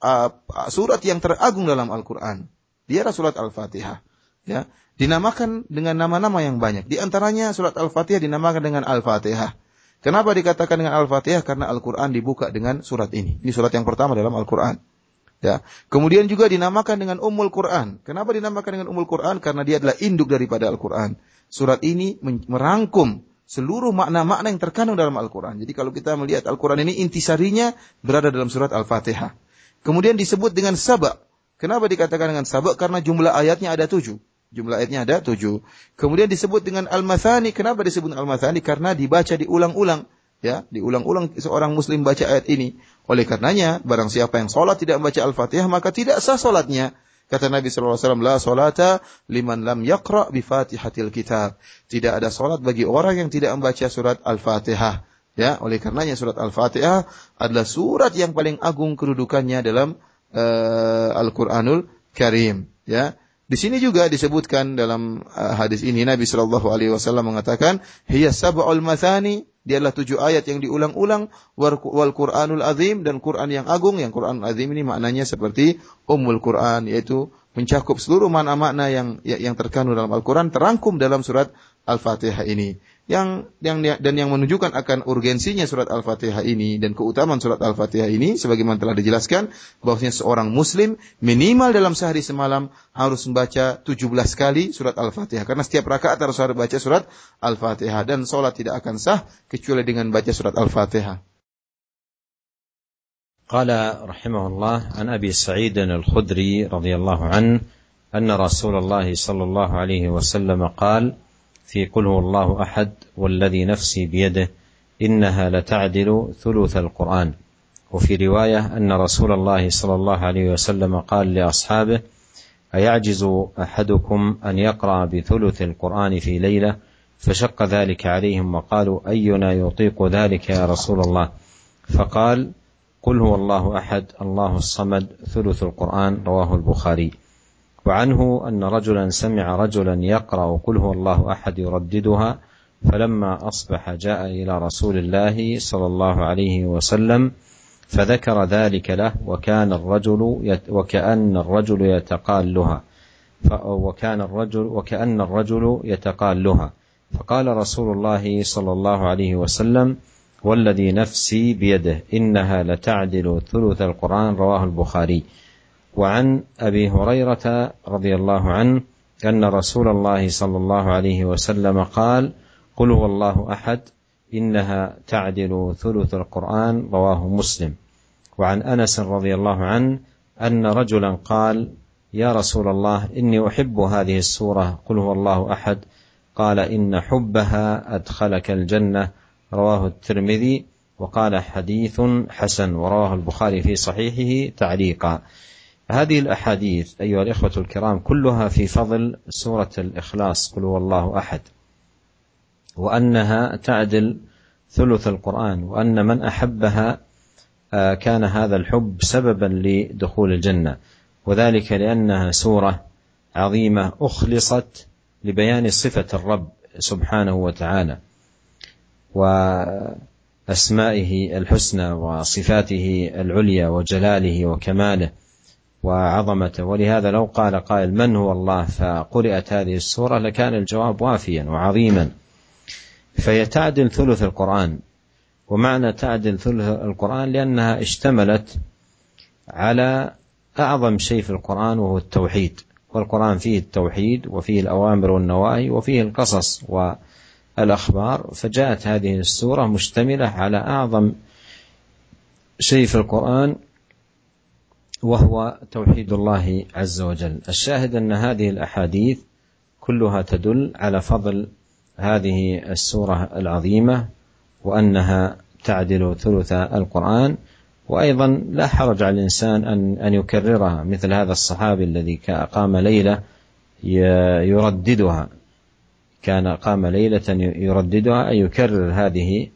uh, surat yang teragung dalam Al-Qur'an dia adalah surat Al-Fatihah. Ya, dinamakan dengan nama-nama yang banyak. Di antaranya surat Al-Fatihah dinamakan dengan Al-Fatihah. Kenapa dikatakan dengan Al-Fatihah? Karena Al-Quran dibuka dengan surat ini. Ini surat yang pertama dalam Al-Quran. Ya. Kemudian juga dinamakan dengan Ummul Quran. Kenapa dinamakan dengan Ummul Quran? Karena dia adalah induk daripada Al-Quran. Surat ini merangkum seluruh makna-makna yang terkandung dalam Al-Quran. Jadi kalau kita melihat Al-Quran ini intisarinya berada dalam surat Al-Fatihah. Kemudian disebut dengan sabak. Kenapa dikatakan dengan sabak? Karena jumlah ayatnya ada tujuh. Jumlah ayatnya ada tujuh. Kemudian disebut dengan al-mathani. Kenapa disebut al-mathani? Karena dibaca diulang-ulang. Ya, diulang-ulang seorang muslim baca ayat ini. Oleh karenanya, barang siapa yang sholat tidak membaca al-fatihah, maka tidak sah sholatnya. Kata Nabi SAW, La sholata liman lam yakra bi fatihatil kitab. Tidak ada sholat bagi orang yang tidak membaca surat al-fatihah. Ya, oleh karenanya surat al-fatihah adalah surat yang paling agung kedudukannya dalam uh, Al-Qur'anul Karim ya di sini juga disebutkan dalam uh, hadis ini Nabi Shallallahu Alaihi Wasallam mengatakan, hiya sab'ul mathani, dia adalah tujuh ayat yang diulang-ulang, wal Quranul Azim dan Quran yang agung. Yang Quran Azim ini maknanya seperti Ummul Quran, yaitu mencakup seluruh makna-makna yang yang terkandung dalam Al-Quran terangkum dalam surat Al-Fatihah ini yang yang dan yang menunjukkan akan urgensinya surat Al-Fatihah ini dan keutamaan surat Al-Fatihah ini sebagaimana telah dijelaskan bahwasanya seorang muslim minimal dalam sehari semalam harus membaca 17 kali surat Al-Fatihah karena setiap rakaat harus harus baca surat Al-Fatihah dan salat tidak akan sah kecuali dengan baca surat Al-Fatihah.
قال رحمه الله عن ابي سعيد الخدري رضي الله عنه ان رسول الله صلى الله عليه وسلم قال في قل هو الله أحد والذي نفسي بيده إنها لتعدل ثلث القرآن. وفي رواية أن رسول الله صلى الله عليه وسلم قال لأصحابه أيعجز أحدكم أن يقرأ بثلث القرآن في ليلة؟ فشق ذلك عليهم وقالوا أينا يطيق ذلك يا رسول الله؟ فقال قل هو الله أحد الله الصمد ثلث القرآن رواه البخاري. وعنه أن رجلا سمع رجلا يقرأ قل هو الله أحد يرددها فلما أصبح جاء إلى رسول الله صلى الله عليه وسلم فذكر ذلك له وكان الرجل يت وكأن الرجل يتقالها وكان الرجل وكأن الرجل يتقالها. فقال رسول الله صلى الله عليه وسلم والذي نفسي بيده إنها لتعدل ثلث القرآن. رواه البخاري. وعن أبي هريرة رضي الله عنه أن رسول الله صلى الله عليه وسلم قال قل هو الله أحد إنها تعدل ثلث القرآن رواه مسلم. وعن أنس رضي الله عنه أن رجلا قال يا رسول الله إني أحب هذه السورة قل هو الله أحد قال إن حبها أدخلك الجنة رواه الترمذي وقال حديث حسن ورواه البخاري في صحيحه تعليقا. هذه الأحاديث أيها الإخوة الكرام كلها في فضل سورة الإخلاص قل هو الله أحد وأنها تعدل ثلث القرآن وأن من أحبها آه، كان هذا الحب سببا لدخول الجنة وذلك لأنها سورة عظيمة أخلصت لبيان صفة الرب سبحانه وتعالى وأسمائه الحسنى وصفاته العليا وجلاله وكماله. وعظمته. ولهذا لو قال قائل من هو الله فقرأت هذه السورة لكان الجواب وافيا وعظيما. فهي تعدل ثلث القرآن. ومعنى تعدل ثلث القرآن لأنها اشتملت على أعظم شيء في القرآن وهو التوحيد. والقرآن فيه التوحيد وفيه الأوامر والنواهي وفيه القصص والأخبار. فجاءت هذه السورة مشتملة على أعظم شيء في القرآن وهو توحيد الله عز وجل. الشاهد أن هذه الأحاديث كلها تدل على فضل هذه السورة العظيمة وأنها تعدل ثلث القرآن وأيضا لا حرج على الإنسان ان أن يكررها مثل هذا الصحابي الذي قام ليلة يرددها. كان قام ليلة يرددها اي يكرر هذه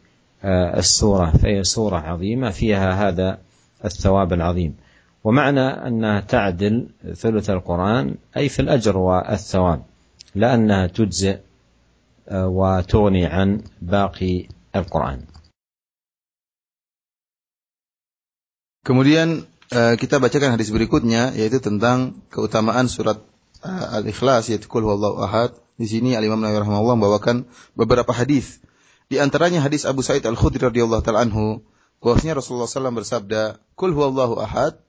آه، السورة فهي سورة عظيمة فيها هذا الثواب العظيم. ومعنى أنها تعدل ثلث القرآن أي في الأجر والثواب لا أنها تجزئ آه، وتغني عن باقي القرآن
Kemudian uh, kita bacakan hadis berikutnya yaitu tentang keutamaan surat uh, Al-Ikhlas yaitu Qul huwallahu ahad. Di sini Al-Imam Nawawi rahimahullah membawakan beberapa hadis. Di antaranya hadis Abu Sa'id Al-Khudri radhiyallahu taala anhu bahwasanya Rasulullah SAW bersabda, "Qul huwallahu ahad"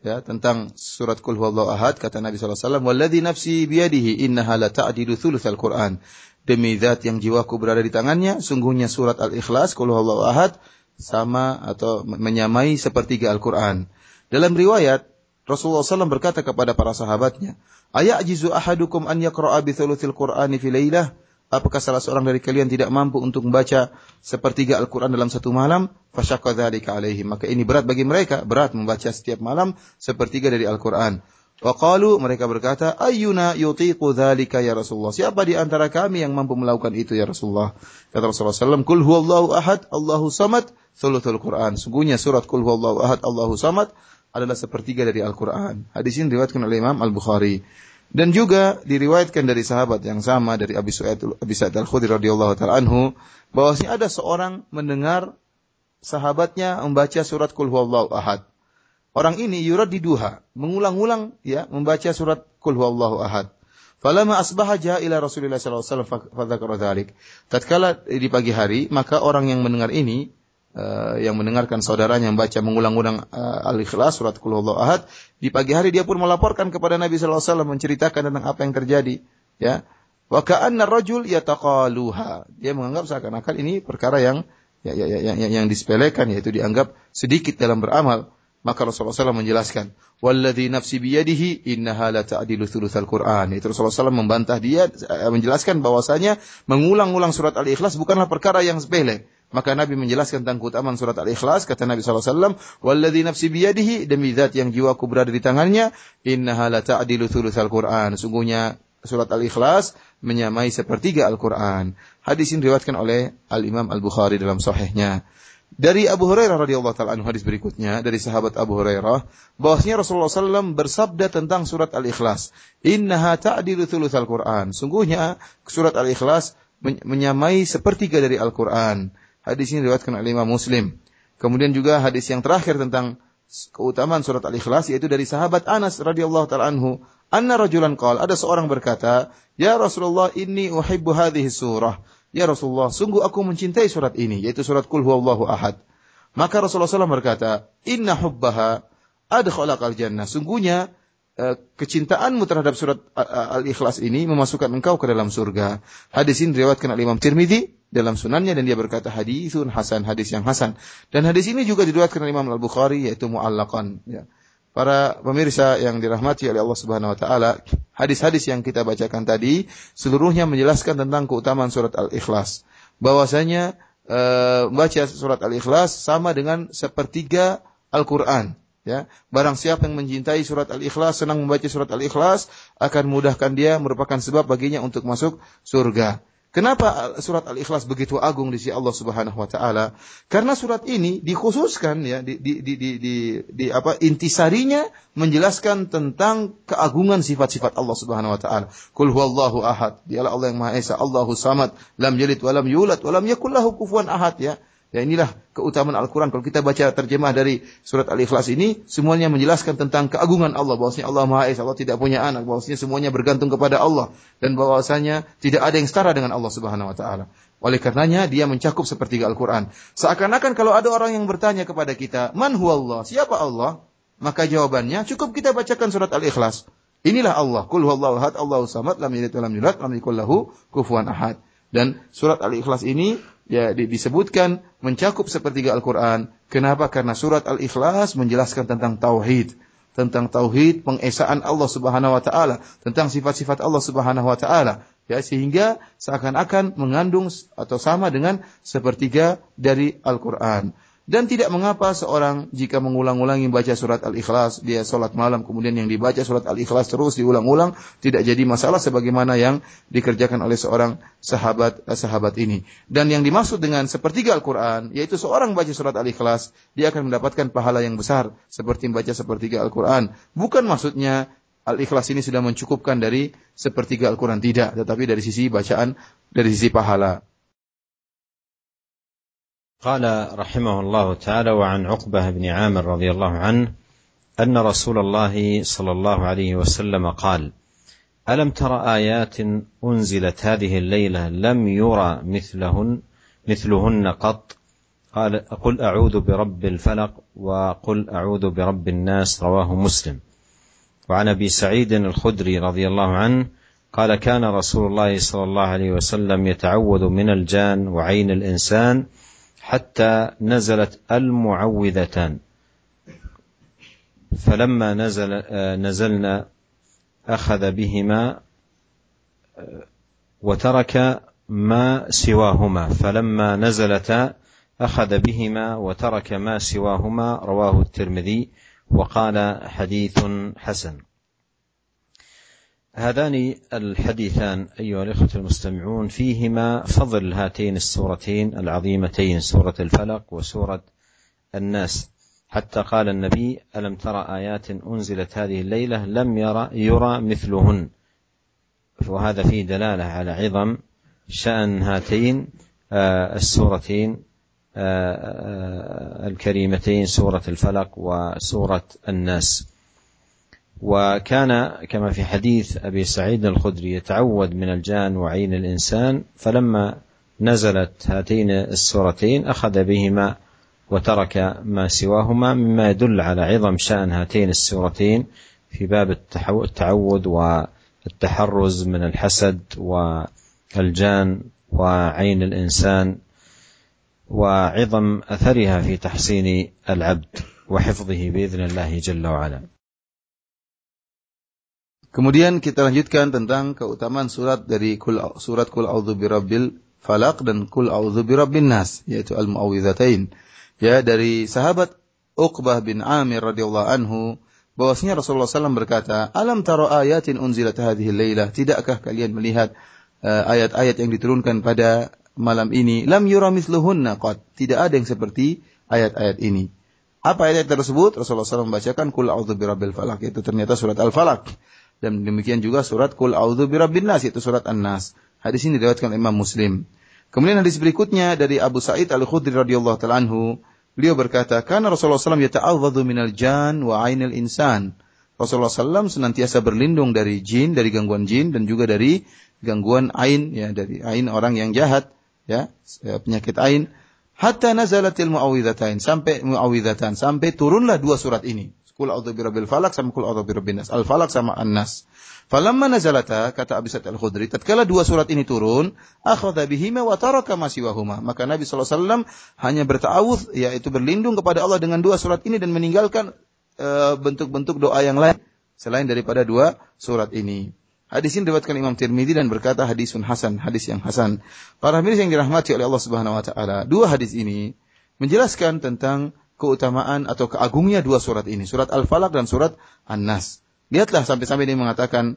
ya tentang surat Qul huwallahu ahad kata Nabi sallallahu alaihi wasallam walladzi nafsi biyadihi innaha la ta'dilu thulutsal Qur'an demi zat yang jiwaku berada di tangannya sungguhnya surat Al-Ikhlas Qul huwallahu ahad sama atau menyamai sepertiga Al-Qur'an dalam riwayat Rasulullah SAW berkata kepada para sahabatnya, Ayajizu ahadukum an yaqra'a bi thuluthil Qur'ani fi lailah? Apakah salah seorang dari kalian tidak mampu untuk membaca sepertiga Al-Quran dalam satu malam? Dzalika alaihim. Maka ini berat bagi mereka, berat membaca setiap malam sepertiga dari Al-Quran. Wa qalu mereka berkata, "Ayyuna yutiqu dzalika ya Rasulullah?" Siapa di antara kami yang mampu melakukan itu ya Rasulullah? Kata Rasulullah sallallahu "Qul huwallahu ahad, Allahu samad, thuluthul Quran." Sungguhnya surat Qul huwallahu ahad, Allahu samad adalah sepertiga dari Al-Quran. Hadis ini diriwayatkan oleh Imam Al-Bukhari. Dan juga diriwayatkan dari sahabat yang sama dari Abi Sa'id Abi Sa'id Al-Khudri radhiyallahu taala anhu bahwasanya ada seorang mendengar sahabatnya membaca surat Qul huwallahu ahad. Orang ini yurad di duha, mengulang-ulang ya membaca surat Qul huwallahu ahad. Falamma asbaha jaa ila Rasulillah sallallahu alaihi wasallam fadzakara dzalik. Tatkala di pagi hari, maka orang yang mendengar ini uh, yang mendengarkan saudaranya membaca mengulang-ulang uh, Al-Ikhlas surat Qul Ahad di pagi hari dia pun melaporkan kepada Nabi sallallahu alaihi wasallam menceritakan tentang apa yang terjadi ya. Wa ka'anna rajul yataqaluha. Dia menganggap seakan-akan ini perkara yang ya, ya, ya, yang, yang disepelekan yaitu dianggap sedikit dalam beramal maka Rasulullah SAW menjelaskan, "Walladzi nafsi biyadihi innaha la ta'dilu thulutsal Qur'an." Itu Rasulullah SAW membantah dia eh, menjelaskan bahwasanya mengulang-ulang surat Al-Ikhlas bukanlah perkara yang sepele. Maka Nabi menjelaskan tentang keutamaan surat Al-Ikhlas. Kata Nabi SAW, Walladhi nafsi biyadihi, demi zat yang jiwaku berada di tangannya, innaha la ta'dilu thuluthal Qur'an. Sungguhnya surat Al-Ikhlas menyamai sepertiga Al-Quran. Hadis ini diriwayatkan oleh Al-Imam Al-Bukhari dalam sahihnya. Dari Abu Hurairah radhiyallahu taala anhu hadis berikutnya dari sahabat Abu Hurairah bahwasanya Rasulullah SAW bersabda tentang surat Al-Ikhlas, "Innaha ta'dilu thulutsal Qur'an." Sungguhnya surat Al-Ikhlas menyamai sepertiga dari Al-Qur'an. Hadis ini diriwayatkan oleh Imam Muslim. Kemudian juga hadis yang terakhir tentang keutamaan surat Al-Ikhlas yaitu dari sahabat Anas radhiyallahu taala anhu, anna rajulan qala ada seorang berkata, "Ya Rasulullah, inni uhibbu hadhihi surah." Ya Rasulullah, sungguh aku mencintai surat ini, yaitu surat Qul huwallahu ahad. Maka Rasulullah SAW berkata, "Inna hubbaha adkhalaqal jannah." Sungguhnya Eh, kecintaanmu terhadap surat Al-Ikhlas ini memasukkan engkau ke dalam surga. Hadis ini diriwayatkan oleh Imam Tirmidzi dalam sunannya dan dia berkata hadisun hasan, hadis yang hasan. Dan hadis ini juga diriwayatkan oleh Imam Al-Bukhari yaitu muallaqan ya. Para pemirsa yang dirahmati oleh Allah Subhanahu wa taala, hadis-hadis yang kita bacakan tadi seluruhnya menjelaskan tentang keutamaan surat Al-Ikhlas. Bahwasanya membaca surat Al-Ikhlas sama dengan sepertiga Al-Qur'an. Ya, barang siapa yang mencintai surat Al-Ikhlas, senang membaca surat Al-Ikhlas, akan mudahkan dia merupakan sebab baginya untuk masuk surga. Kenapa surat Al-Ikhlas begitu agung di sisi Allah Subhanahu wa taala? Karena surat ini dikhususkan ya di di di di, di, di apa intisarinya menjelaskan tentang keagungan sifat-sifat Allah Subhanahu wa taala. Qul huwallahu ahad. Dialah Allah yang Maha Esa, Allahu samad, lam yalid wa lam yulad wa lam yakul lahu kufuwan ahad ya. Ya inilah keutamaan Al-Quran. Kalau kita baca terjemah dari surat Al-Ikhlas ini, semuanya menjelaskan tentang keagungan Allah. Bahwasanya Allah Maha Esa, Allah tidak punya anak. Bahwasanya semuanya bergantung kepada Allah. Dan bahwasanya tidak ada yang setara dengan Allah Subhanahu Wa Taala. Oleh karenanya dia mencakup sepertiga Al-Quran. Seakan-akan kalau ada orang yang bertanya kepada kita, Man Allah? Siapa Allah? Maka jawabannya cukup kita bacakan surat Al-Ikhlas. Inilah Allah. Kul huwallahu ahad, Allahu samad, lam yalid wa lam yulad, lam yakul lahu kufuwan ahad. Dan surat Al-Ikhlas ini ya disebutkan mencakup sepertiga Al-Quran. Kenapa? Karena surat Al-Ikhlas menjelaskan tentang tauhid, tentang tauhid pengesaan Allah Subhanahu wa taala, tentang sifat-sifat Allah Subhanahu wa taala. Ya, sehingga seakan-akan mengandung atau sama dengan sepertiga dari Al-Quran. Dan tidak mengapa seorang jika mengulang-ulangi baca surat Al-Ikhlas, dia sholat malam, kemudian yang dibaca surat Al-Ikhlas terus diulang-ulang, tidak jadi masalah sebagaimana yang dikerjakan oleh seorang sahabat eh, sahabat ini. Dan yang dimaksud dengan sepertiga Al-Quran, yaitu seorang baca surat Al-Ikhlas, dia akan mendapatkan pahala yang besar, seperti membaca sepertiga Al-Quran. Bukan maksudnya Al-Ikhlas ini sudah mencukupkan dari sepertiga Al-Quran. Tidak, tetapi dari sisi bacaan, dari sisi pahala.
قال رحمه الله تعالى وعن عقبة بن عامر رضي الله عنه أن رسول الله صلى الله عليه وسلم قال ألم تر آيات أنزلت هذه الليلة لم يرى مثلهن مثلهن قط؟ قال قل أعوذ برب الفلق وقل أعوذ برب الناس رواه مسلم. وعن أبي سعيد الخدري رضي الله عنه قال كان رسول الله صلى الله عليه وسلم يتعوذ من الجان وعين الإنسان حتى نزلت المعوذتان فلما نزل نزلنا أخذ بهما وترك ما سواهما. فلما نزلتا أخذ بهما وترك ما سواهما رواه الترمذي وقال حديث حسن. هذان الحديثان أيها الإخوة المستمعون فيهما فضل هاتين السورتين العظيمتين سورة الفلق وسورة الناس. حتى قال النبي ألم ترى آيات أنزلت هذه الليلة؟ لم يرى يرى مثلهن. وهذا فيه دلالة على عظم شأن هاتين السورتين الكريمتين سورة الفلق وسورة الناس. وكان كما في حديث أبي سعيد الخدري يتعوذ من الجان وعين الإنسان فلما نزلت هاتين السورتين أخذ بهما وترك ما سواهما مما يدل على عظم شأن هاتين السورتين في باب التعوذ والتحرز من الحسد والجان وعين الإنسان وعظم أثرها في تحسين العبد وحفظه بإذن الله جل وعلا.
Kemudian kita lanjutkan tentang keutamaan surat dari kul, surat Kul A'udzu Birabbil Falaq dan Kul A'udzu Birabbin Nas yaitu Al-Mu'awwidzatain. Ya dari sahabat Uqbah bin Amir radhiyallahu anhu bahwasanya Rasulullah SAW berkata, "Alam taro ayatin unzilat hadhihi lailah? Tidakkah kalian melihat uh, ayat-ayat yang diturunkan pada malam ini? Lam yura mithluhunna qad. Tidak ada yang seperti ayat-ayat ini. Apa ayat tersebut? Rasulullah SAW membacakan Kul A'udzu Birabbil Falaq itu ternyata surat Al-Falaq. Dan demikian juga surat Qul A'udzu Birabbin Nas itu surat An-Nas. Hadis ini diriwayatkan Imam Muslim. Kemudian hadis berikutnya dari Abu Sa'id Al-Khudri radhiyallahu taala anhu, beliau berkata, "Kana Rasulullah SAW yata'awwadhu minal jan wa 'ainil insan." Rasulullah SAW senantiasa berlindung dari jin, dari gangguan jin dan juga dari gangguan ain ya dari ain orang yang jahat ya penyakit ain hatta nazalatil muawwidzatain sampai muawwidzatan sampai turunlah dua surat ini Kul a'udzu birabbil falak sama kul a'udzu birabbin nas. Al falak sama an nas. Falamma nazalata kata Abi Sa'id Al-Khudri, tatkala dua surat ini turun, akhadha bihima wa taraka ma siwahuma. Maka Nabi SAW hanya bertawudz yaitu berlindung kepada Allah dengan dua surat ini dan meninggalkan eh, bentuk-bentuk uh, doa yang lain selain daripada dua surat ini. Hadis ini diriwayatkan Imam Tirmidzi dan berkata hadisun hasan, hadis yang hasan. Para hadirin yang dirahmati oleh Allah Subhanahu wa taala, dua hadis ini menjelaskan tentang keutamaan atau keagungnya dua surat ini, surat Al-Falaq dan surat An-Nas. Lihatlah sampai-sampai dia mengatakan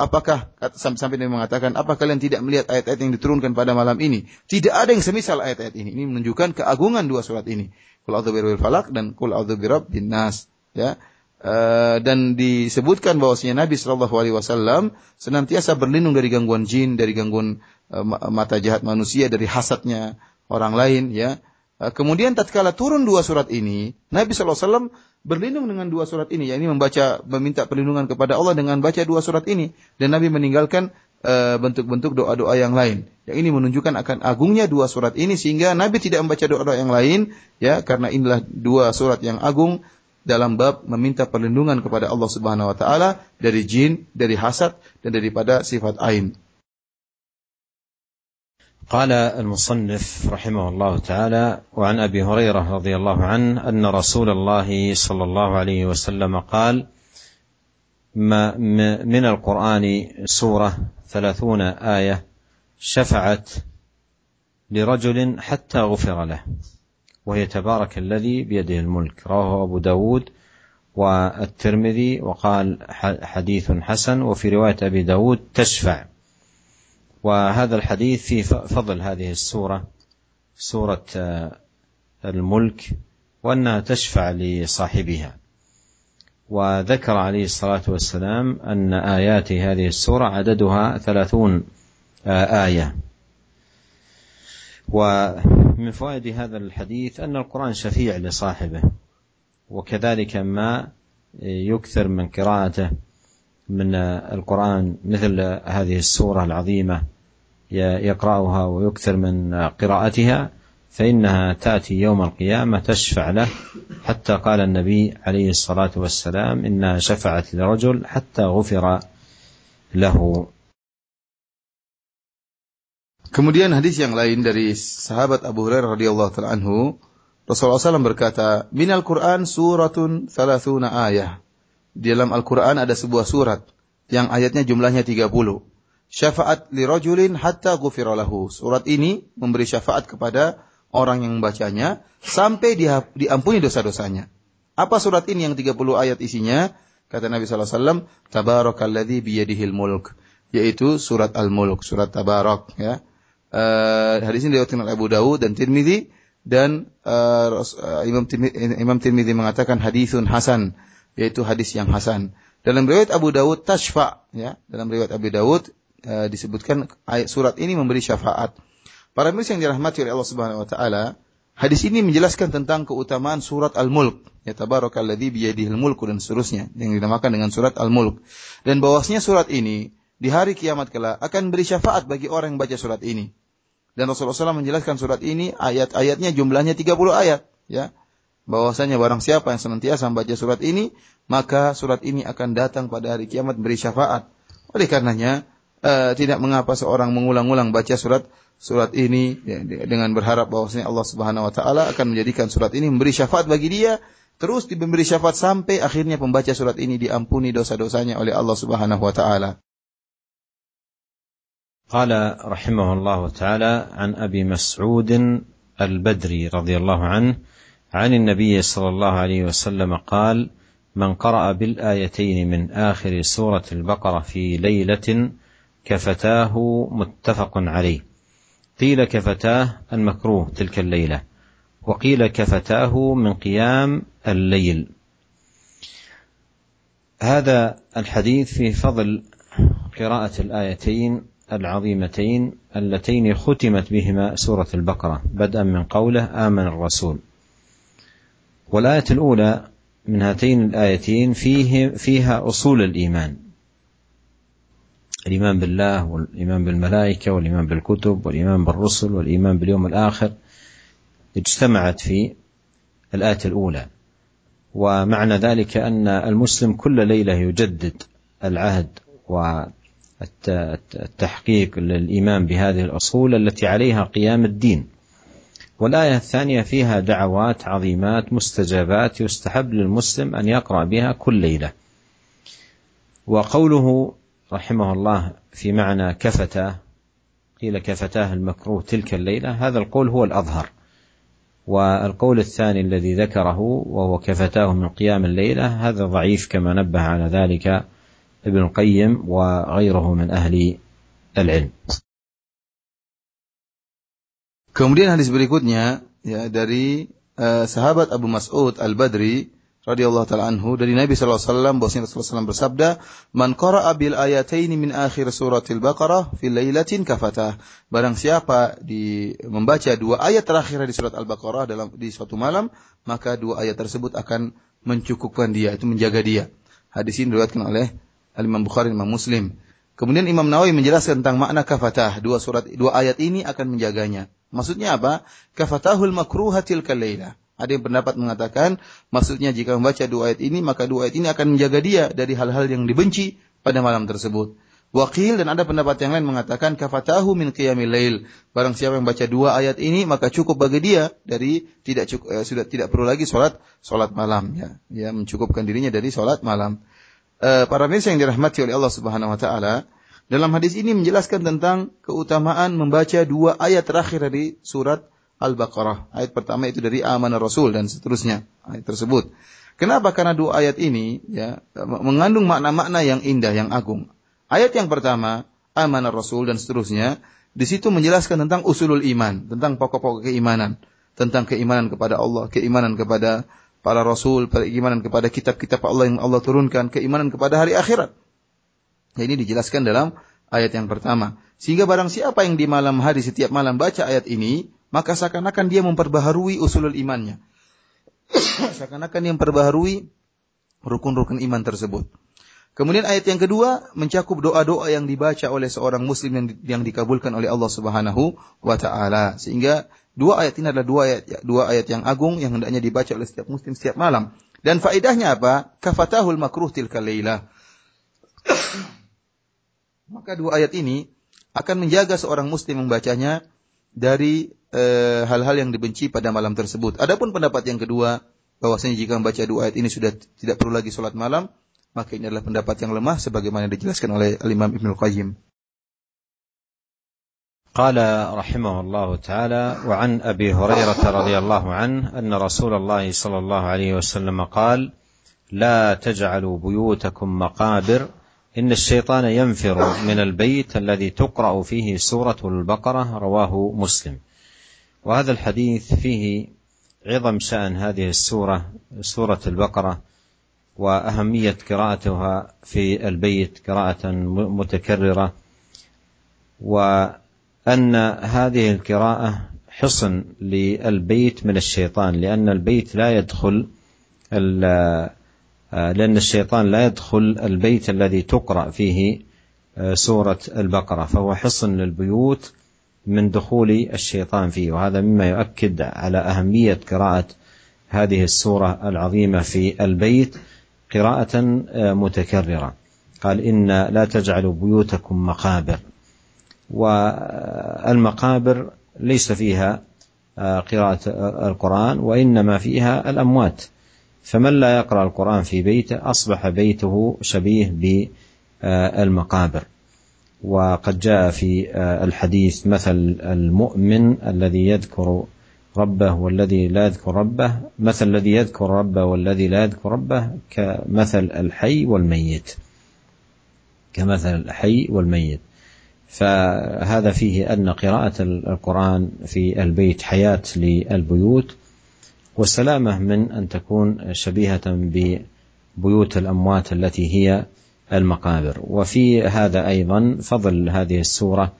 apakah sampai-sampai dia mengatakan apa kalian tidak melihat ayat-ayat yang diturunkan pada malam ini? Tidak ada yang semisal ayat-ayat ini. Ini menunjukkan keagungan dua surat ini. Qul a'udzu birabbil falaq dan qul a'udzu birabbin nas, ya. Uh, dan disebutkan bahwasanya Nabi Shallallahu Alaihi Wasallam senantiasa berlindung dari gangguan jin, dari gangguan uh, mata jahat manusia, dari hasadnya orang lain, ya. Uh, kemudian tatkala turun dua surat ini, Nabi Wasallam berlindung dengan dua surat ini, yakni membaca, meminta perlindungan kepada Allah dengan baca dua surat ini, dan Nabi meninggalkan bentuk-bentuk doa-doa yang lain. Yang ini menunjukkan akan agungnya dua surat ini sehingga Nabi tidak membaca doa-doa yang lain ya karena inilah dua surat yang agung dalam bab meminta perlindungan kepada Allah Subhanahu wa taala dari jin, dari hasad dan daripada sifat ain.
قال المصنف رحمه الله تعالى وعن أبي هريرة رضي الله عنه أن رسول الله صلى الله عليه وسلم قال ما من القرآن سورة ثلاثون آية شفعت لرجل حتى غفر له وهي تبارك الذي بيده الملك. رواه أبو داود والترمذي وقال حديث حسن وفي رواية أبي داود تشفع. وهذا الحديث في فضل هذه السورة سورة الملك وأنها تشفع لصاحبها. وذكر عليه الصلاة والسلام أن آيات هذه السورة عددها ثلاثون آية. ومن فوائد هذا الحديث أن القرآن شفيع لصاحبه وكذلك ما يكثر من قراءته. من القرآن مثل هذه السورة العظيمة يقرأها ويكثر من قراءتها فإنها تأتي يوم القيامة تشفع له حتى قال النبي عليه الصلاة والسلام إنها شفعت لرجل حتى غفر له
Kemudian hadis yang lain dari sahabat Abu Hurairah radhiyallahu taala anhu, Rasulullah SAW berkata, "Minal Qur'an suratun thalathuna ayah." Di dalam Al-Qur'an ada sebuah surat yang ayatnya jumlahnya 30. Syafaat li rajulin hatta ghufira lahu. Surat ini memberi syafaat kepada orang yang membacanya sampai diampuni dosa-dosanya. Apa surat ini yang 30 ayat isinya? Kata Nabi wasallam, "Tabarakalladzi biyadihil mulk." Yaitu surat Al-Mulk, surat Tabarak ya uh, hadis ini diriwayatkan oleh Abu Dawud dan Tirmidzi dan uh, Imam Tirmidzi, Imam mengatakan hadisun hasan yaitu hadis yang hasan. Dalam riwayat Abu Dawud tashfa ya, dalam riwayat Abu Dawud uh, disebutkan ayat surat ini memberi syafaat. Para muslim yang dirahmati oleh Allah Subhanahu wa taala, hadis ini menjelaskan tentang keutamaan surat Al-Mulk, ya tabarakalladzi biyadihil mulku dan seterusnya yang dinamakan dengan surat Al-Mulk. Dan bahwasanya surat ini di hari kiamat kelak akan beri syafaat bagi orang yang baca surat ini. Dan Rasulullah SAW menjelaskan surat ini ayat-ayatnya jumlahnya 30 ayat. Ya, bahwasanya barang siapa yang senantiasa membaca surat ini, maka surat ini akan datang pada hari kiamat beri syafaat. Oleh karenanya, uh, tidak mengapa seorang mengulang-ulang baca surat surat ini ya, dengan berharap bahwasanya Allah Subhanahu wa taala akan menjadikan surat ini memberi syafaat bagi dia, terus diberi syafaat sampai akhirnya pembaca surat ini diampuni dosa-dosanya oleh Allah Subhanahu wa taala.
قال رحمه الله تعالى عن ابي مسعود البدري رضي الله عنه عن النبي صلى الله عليه وسلم قال من قرأ بالآيتين من آخر سورة البقرة في ليلة كفتاه متفق عليه. قيل كفتاه المكروه تلك الليلة وقيل كفتاه من قيام الليل. هذا الحديث في فضل قراءة الآيتين العظيمتين اللتين ختمت بهما سورة البقرة بدءا من قوله آمن الرسول. والآية الأولى من هاتين الآيتين فيه فيها أصول الإيمان. الإيمان بالله والإيمان بالملائكة والإيمان بالكتب والإيمان بالرسل والإيمان باليوم الآخر. اجتمعت في الآية الأولى. ومعنى ذلك أن المسلم كل ليلة يجدد العهد و التحقيق للإيمان بهذه الأصول التي عليها قيام الدين. والآية الثانية فيها دعوات عظيمات مستجابات يستحب للمسلم أن يقرأ بها كل ليلة. وقوله رحمه الله في معنى كفتاه قيل كفتاه المكروه تلك الليلة هذا القول هو الأظهر. والقول الثاني الذي ذكره وهو كفتاه من قيام الليلة هذا ضعيف كما نبه على ذلك ابن القيم وغيره من أهل العلم.
Kemudian hadis berikutnya ya dari uh, sahabat Abu Mas'ud Al-Badri radhiyallahu taala anhu dari Nabi sallallahu alaihi wasallam bahwasanya Rasulullah SAW bersabda, "Man qara'a bil ayataini min akhir suratil Baqarah fi lailatin kafatah." Barang siapa di membaca dua ayat terakhir di surat Al-Baqarah dalam di suatu malam, maka dua ayat tersebut akan mencukupkan dia, itu menjaga dia. Hadis ini diriwayatkan oleh Al-Imam Bukhari dan Imam Muslim. Kemudian Imam Nawawi menjelaskan tentang makna kafatah. Dua surat, dua ayat ini akan menjaganya. Maksudnya apa? Kafatahul makruhatil kalailah ada yang pendapat mengatakan maksudnya jika membaca dua ayat ini maka dua ayat ini akan menjaga dia dari hal-hal yang dibenci pada malam tersebut. Wakil dan ada pendapat yang lain mengatakan kafatahu min qiyamil lail. Barang siapa yang baca dua ayat ini maka cukup bagi dia dari tidak cukup, eh, sudah tidak perlu lagi salat salat malam ya. Ya mencukupkan dirinya dari salat malam. Eh, para mirsa yang dirahmati oleh Allah Subhanahu wa taala, dalam hadis ini menjelaskan tentang keutamaan membaca dua ayat terakhir dari surat Al-Baqarah. Ayat pertama itu dari amanah Rasul dan seterusnya. Ayat tersebut. Kenapa? Karena dua ayat ini ya mengandung makna-makna yang indah, yang agung. Ayat yang pertama, amanah Rasul dan seterusnya, di situ menjelaskan tentang usulul iman, tentang pokok-pokok keimanan, tentang keimanan kepada Allah, keimanan kepada para rasul, keimanan kepada kitab-kitab Allah yang Allah turunkan, keimanan kepada hari akhirat. Nah, ini dijelaskan dalam ayat yang pertama. Sehingga barang siapa yang di malam hari setiap malam baca ayat ini, maka seakan-akan dia memperbaharui usulul imannya. seakan-akan dia memperbaharui rukun-rukun iman tersebut. Kemudian ayat yang kedua mencakup doa-doa yang dibaca oleh seorang muslim yang, yang dikabulkan oleh Allah Subhanahu wa taala. Sehingga dua ayat ini adalah dua ayat dua ayat yang agung yang hendaknya dibaca oleh setiap muslim setiap malam. Dan faedahnya apa? Kafatahul makruh tilka. Maka dua ayat ini akan menjaga seorang muslim membacanya dari Eh, hal-hal yang dibenci pada malam tersebut. Adapun pendapat yang kedua, bahwasanya jika membaca dua ayat ini sudah tidak perlu lagi sholat malam, maka ini adalah pendapat yang lemah sebagaimana dijelaskan oleh Al-Imam Ibnu Qayyim.
قال رحمه الله تعالى وعن ابي هريره رضي الله عنه ان رسول الله صلى الله عليه وسلم قال لا تجعلوا بيوتكم مقابر إن الشيطان ينفر من البيت الذي تقرأ فيه سورة البقرة رواه مسلم. وهذا الحديث فيه عظم شأن هذه السورة سورة البقرة وأهمية قراءتها في البيت قراءة متكررة وأن هذه القراءة حصن للبيت من الشيطان لأن البيت لا يدخل لأن الشيطان لا يدخل البيت الذي تقرأ فيه سورة البقرة فهو حصن للبيوت من دخول الشيطان فيه. وهذا مما يؤكد على أهمية قراءة هذه السورة العظيمة في البيت قراءة متكررة. قال إن لا تجعلوا بيوتكم مقابر. والمقابر ليس فيها قراءة القرآن وإنما فيها الأموات. فمن لا يقرأ القرآن في بيته أصبح بيته شبيه بالمقابر. وقد جاء في الحديث مثل المؤمن الذي يذكر ربه والذي لا يذكر ربه مثل الذي يذكر ربه والذي لا يذكر ربه كمثل الحي والميت. كمثل الحي والميت. فهذا فيه أن قراءة القرآن في البيت حياة للبيوت. وسلامة من أن تكون شبيهة ببيوت الأموات التي هي المقابر. وفي هذا أيضا فضل هذه السورة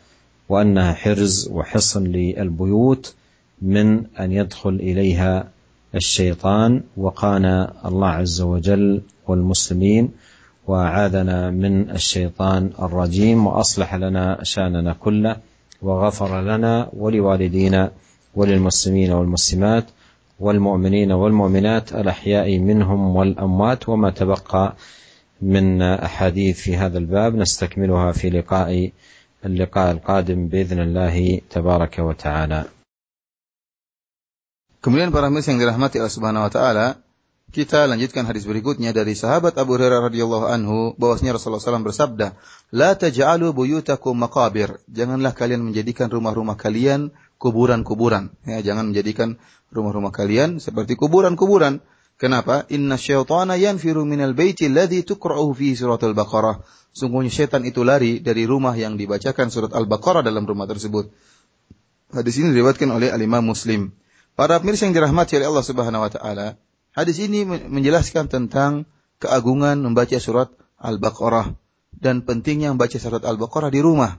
وأنها حرز وحصن للبيوت من أن يدخل إليها الشيطان. وقانا الله عز وجل والمسلمين واعاذنا من الشيطان الرجيم. وأصلح لنا شأننا كله وغفر لنا ولوالدينا وللمسلمين والمسلمات. والمؤمنين والمؤمنات الاحياء منهم والاموات وما تبقى من أحاديث في هذا الباب نستكملها في لقاء اللقاء القادم بإذن الله تبارك وتعالى
Kemudian para muslim yang dirahmati Allah Subhanahu wa taala, Kita lanjutkan hadis berikutnya dari sahabat Abu Hurairah radhiyallahu anhu bahwasanya Rasulullah SAW bersabda, "La taj'alu buyutakum maqabir." Janganlah kalian menjadikan rumah-rumah kalian kuburan-kuburan. Ya, jangan menjadikan rumah-rumah kalian seperti kuburan-kuburan. Kenapa? Inna syaitana yanfiru minal baiti alladhi fi surat al-Baqarah. Sungguhnya setan itu lari dari rumah yang dibacakan surat Al-Baqarah dalam rumah tersebut. Hadis ini diriwayatkan oleh Al-Imam Muslim. Para pemirsa yang dirahmati oleh Allah Subhanahu wa taala, Hadis ini menjelaskan tentang keagungan membaca surat Al-Baqarah dan pentingnya membaca surat Al-Baqarah di rumah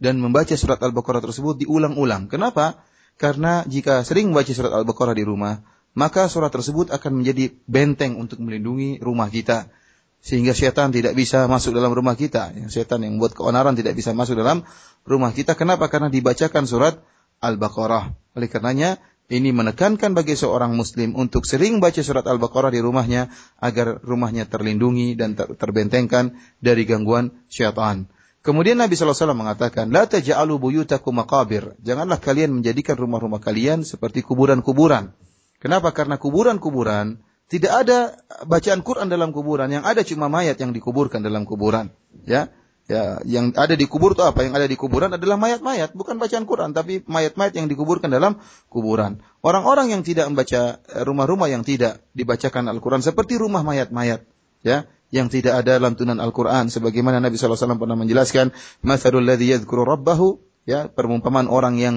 dan membaca surat Al-Baqarah tersebut diulang-ulang. Kenapa? Karena jika sering membaca surat Al-Baqarah di rumah, maka surat tersebut akan menjadi benteng untuk melindungi rumah kita sehingga setan tidak bisa masuk dalam rumah kita. Setan yang membuat keonaran tidak bisa masuk dalam rumah kita. Kenapa? Karena dibacakan surat Al-Baqarah. Oleh karenanya ini menekankan bagi seorang muslim untuk sering baca surat Al-Baqarah di rumahnya agar rumahnya terlindungi dan ter terbentengkan dari gangguan syaitan. Kemudian Nabi SAW mengatakan, La taja'alu buyutakum maqabir. Janganlah kalian menjadikan rumah-rumah kalian seperti kuburan-kuburan. Kenapa? Karena kuburan-kuburan tidak ada bacaan Quran dalam kuburan. Yang ada cuma mayat yang dikuburkan dalam kuburan. Ya, Ya, yang ada di kubur itu apa? Yang ada di kuburan adalah mayat-mayat, bukan bacaan Quran, tapi mayat-mayat yang dikuburkan dalam kuburan. Orang-orang yang tidak membaca eh, rumah-rumah yang tidak dibacakan Al-Quran seperti rumah mayat-mayat, ya, yang tidak ada lantunan Al-Quran. Sebagaimana Nabi SAW pernah menjelaskan, Matharul ladhi yadhkuru rabbahu, ya, perumpamaan orang yang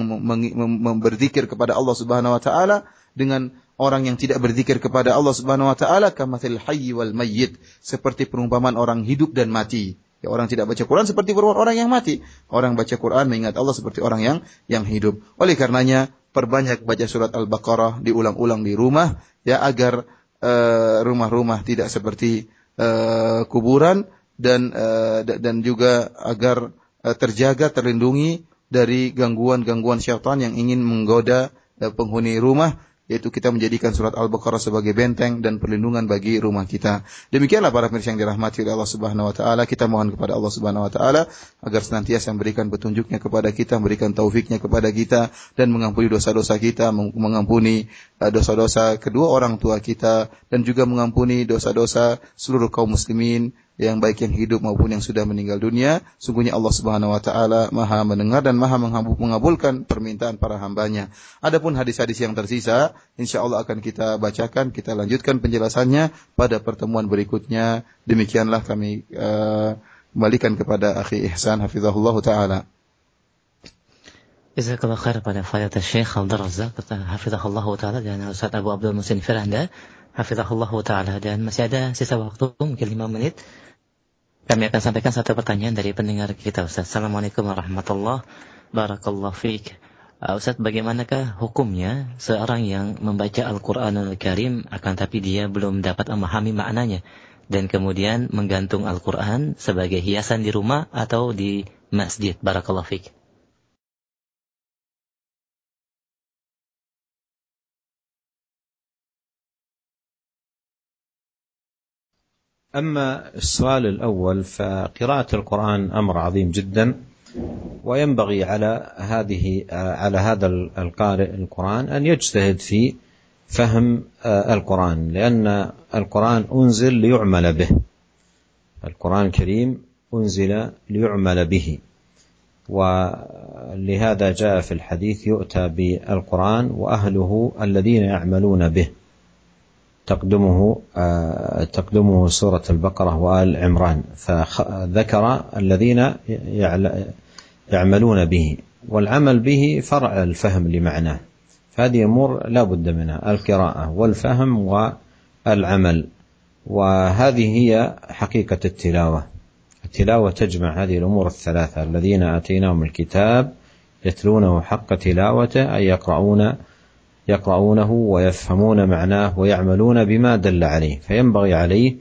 berzikir kepada Allah Subhanahu Wa Taala dengan orang yang tidak berzikir kepada Allah Subhanahu Wa Taala, kamathil hayy wal mayyit, seperti perumpamaan orang hidup dan mati. Ya, orang tidak baca Quran seperti orang yang mati. Orang baca Quran mengingat Allah seperti orang yang yang hidup. Oleh karenanya, perbanyak baca surat Al-Baqarah diulang-ulang di rumah ya agar uh, rumah-rumah tidak seperti uh, kuburan dan uh, dan juga agar uh, terjaga terlindungi dari gangguan-gangguan syaitan yang ingin menggoda uh, penghuni rumah yaitu kita menjadikan surat Al-Baqarah sebagai benteng dan perlindungan bagi rumah kita. Demikianlah para pemirsa yang dirahmati oleh Allah Subhanahu wa taala, kita mohon kepada Allah Subhanahu wa taala agar senantiasa memberikan petunjuknya kepada kita, memberikan taufiknya kepada kita dan mengampuni dosa-dosa kita, mengampuni uh, dosa-dosa kedua orang tua kita dan juga mengampuni dosa-dosa seluruh kaum muslimin yang baik yang hidup maupun yang sudah meninggal dunia. Sungguhnya Allah Subhanahu wa taala Maha mendengar dan Maha mengabulkan permintaan para hambanya. Adapun hadis-hadis yang tersisa, insya Allah akan kita bacakan, kita lanjutkan penjelasannya pada pertemuan berikutnya. Demikianlah kami uh, kembalikan kepada akhi Ihsan hafizahullah taala.
Jazakallah khair pada Fadilat Syekh Abdul Razak Hafizahullah Ta'ala dan Ustaz Abu Abdul Musin Firanda Hafizahullah Ta'ala dan masih ada sisa waktu mungkin 5 menit kami akan sampaikan satu pertanyaan dari pendengar kita Ustaz. Assalamualaikum warahmatullahi wabarakatuh. Uh, Ustaz, bagaimanakah hukumnya seorang yang membaca Al-Quranul Karim akan tapi dia belum dapat memahami maknanya dan kemudian menggantung Al-Quran sebagai hiasan di rumah atau di masjid. Barakallahu fiik.
أما السؤال الأول فقراءة القرآن أمر عظيم جدا وينبغي على هذه على هذا القارئ القرآن أن يجتهد في فهم القرآن لأن القرآن أنزل ليعمل به. القرآن الكريم أنزل ليعمل به. ولهذا جاء في الحديث يؤتى بالقرآن وأهله الذين يعملون به. تقدمه آه، تقدمه سورة البقرة وآل عمران فذكر الذين يعملون به والعمل به فرع الفهم لمعناه فهذه أمور لا بد منها القراءة والفهم والعمل وهذه هي حقيقة التلاوة التلاوة تجمع هذه الأمور الثلاثة الذين آتيناهم الكتاب يتلونه حق تلاوته أي يقرؤون يقرؤونه ويفهمون معناه ويعملون بما دل عليه. فينبغي عليه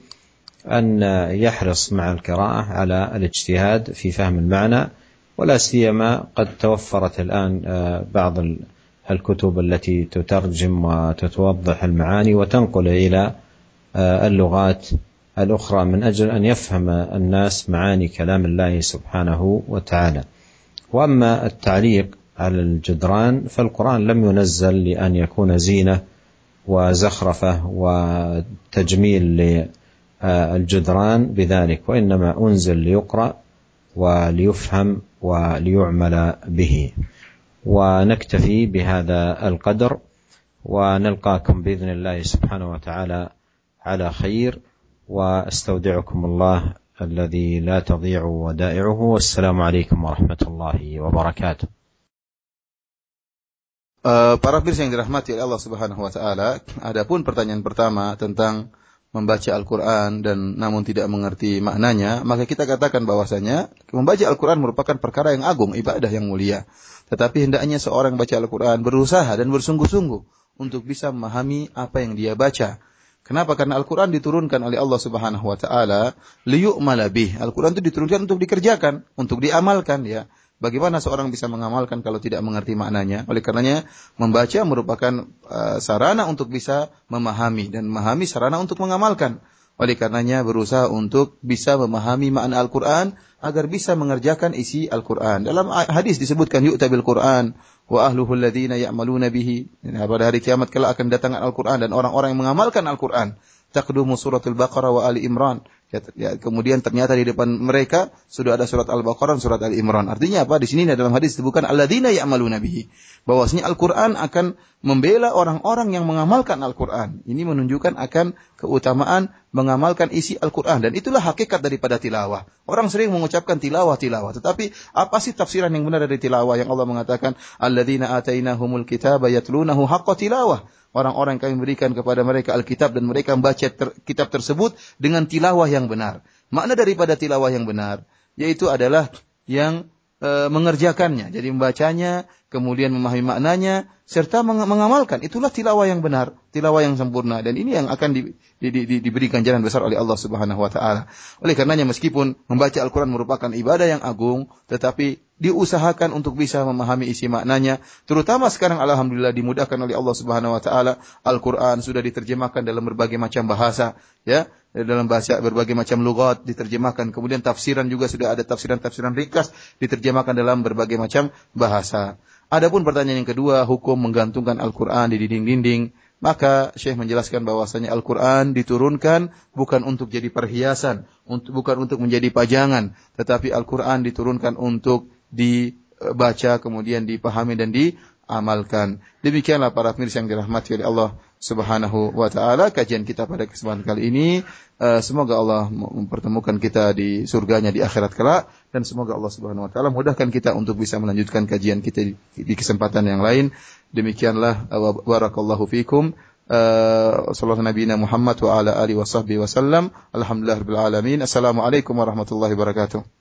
أن يحرص مع القراءة على الاجتهاد في فهم المعنى ولا سيما قد توفرت الآن آه، بعض الكتب التي تترجم وتتوضح المعاني وتنقل إلى آه، اللغات الأخرى من أجل أن يفهم الناس معاني كلام الله سبحانه وتعالى. وأما التعليق على الجدران فالقرآن لم ينزل لأن يكون زينة وزخرفة وتجميل للجدران بذلك وإنما أنزل ليقرأ وليفهم وليعمل به. ونكتفي بهذا القدر ونلقاكم بإذن الله سبحانه وتعالى على خير واستودعكم الله الذي لا تضيع ودائعه. والسلام عليكم ورحمة الله وبركاته.
Uh, para pemirsa yang dirahmati oleh Allah Subhanahu wa taala, adapun pertanyaan pertama tentang membaca Al-Qur'an dan namun tidak mengerti maknanya, maka kita katakan bahwasanya membaca Al-Qur'an merupakan perkara yang agung, ibadah yang mulia. Tetapi hendaknya seorang baca Al-Qur'an berusaha dan bersungguh-sungguh untuk bisa memahami apa yang dia baca. Kenapa? Karena Al-Quran diturunkan oleh Allah Subhanahu Wa Taala liyu'mala bih. Al-Quran itu diturunkan untuk dikerjakan, untuk diamalkan ya. Bagaimana seorang bisa mengamalkan kalau tidak mengerti maknanya? Oleh karenanya membaca merupakan uh, sarana untuk bisa memahami dan memahami sarana untuk mengamalkan. Oleh karenanya berusaha untuk bisa memahami makna Al-Quran agar bisa mengerjakan isi Al-Quran. Dalam hadis disebutkan yu'tabil Quran wa ahluhu alladhina ya'maluna bihi. Pada hari kiamat kala akan datangkan Al-Quran dan orang-orang yang mengamalkan Al-Quran. Taqdumu suratul Baqarah wa Ali Imran. Ya, ya, kemudian ternyata di depan mereka sudah ada surat Al-Baqarah, surat Al-Imran. Artinya apa? Di sini dalam hadis disebutkan alladzina ya'maluna bihi. Bahwasanya Al-Qur'an akan membela orang-orang yang mengamalkan Al-Qur'an. Ini menunjukkan akan keutamaan mengamalkan isi Al-Qur'an dan itulah hakikat daripada tilawah. Orang sering mengucapkan tilawah tilawah, tetapi apa sih tafsiran yang benar dari tilawah yang Allah mengatakan alladzina atainahumul kitaba yatlunahu haqqa tilawah orang-orang kami berikan kepada mereka Alkitab dan mereka membaca ter kitab tersebut dengan tilawah yang benar. Makna daripada tilawah yang benar yaitu adalah yang e, mengerjakannya. Jadi membacanya, kemudian memahami maknanya, serta mengamalkan. Itulah tilawah yang benar, tilawah yang sempurna. Dan ini yang akan di, di, di, diberikan jalan besar oleh Allah Subhanahu Wa Taala. Oleh karenanya meskipun membaca Al-Quran merupakan ibadah yang agung, tetapi diusahakan untuk bisa memahami isi maknanya. Terutama sekarang alhamdulillah dimudahkan oleh Allah Subhanahu wa taala. Al-Qur'an sudah diterjemahkan dalam berbagai macam bahasa, ya dalam bahasa berbagai macam lugat diterjemahkan. Kemudian tafsiran juga sudah ada tafsiran-tafsiran ringkas diterjemahkan dalam berbagai macam bahasa. Adapun pertanyaan yang kedua, hukum menggantungkan Al-Quran di dinding-dinding. Maka Syekh menjelaskan bahwasanya Al-Quran diturunkan bukan untuk jadi perhiasan, untuk, bukan untuk menjadi pajangan, tetapi Al-Quran diturunkan untuk dibaca, kemudian dipahami dan diamalkan. Demikianlah para pemirsa yang dirahmati oleh Allah Subhanahu wa taala kajian kita pada kesempatan kali ini. Uh, semoga Allah mempertemukan kita di surganya di akhirat kelak dan semoga Allah Subhanahu wa taala mudahkan kita untuk bisa melanjutkan kajian kita di, kesempatan yang lain. Demikianlah uh, barakallahu fikum. Uh, sallallahu nabi Muhammad wa ala alihi wa wasallam. Alhamdulillah alamin. Assalamualaikum warahmatullahi wabarakatuh.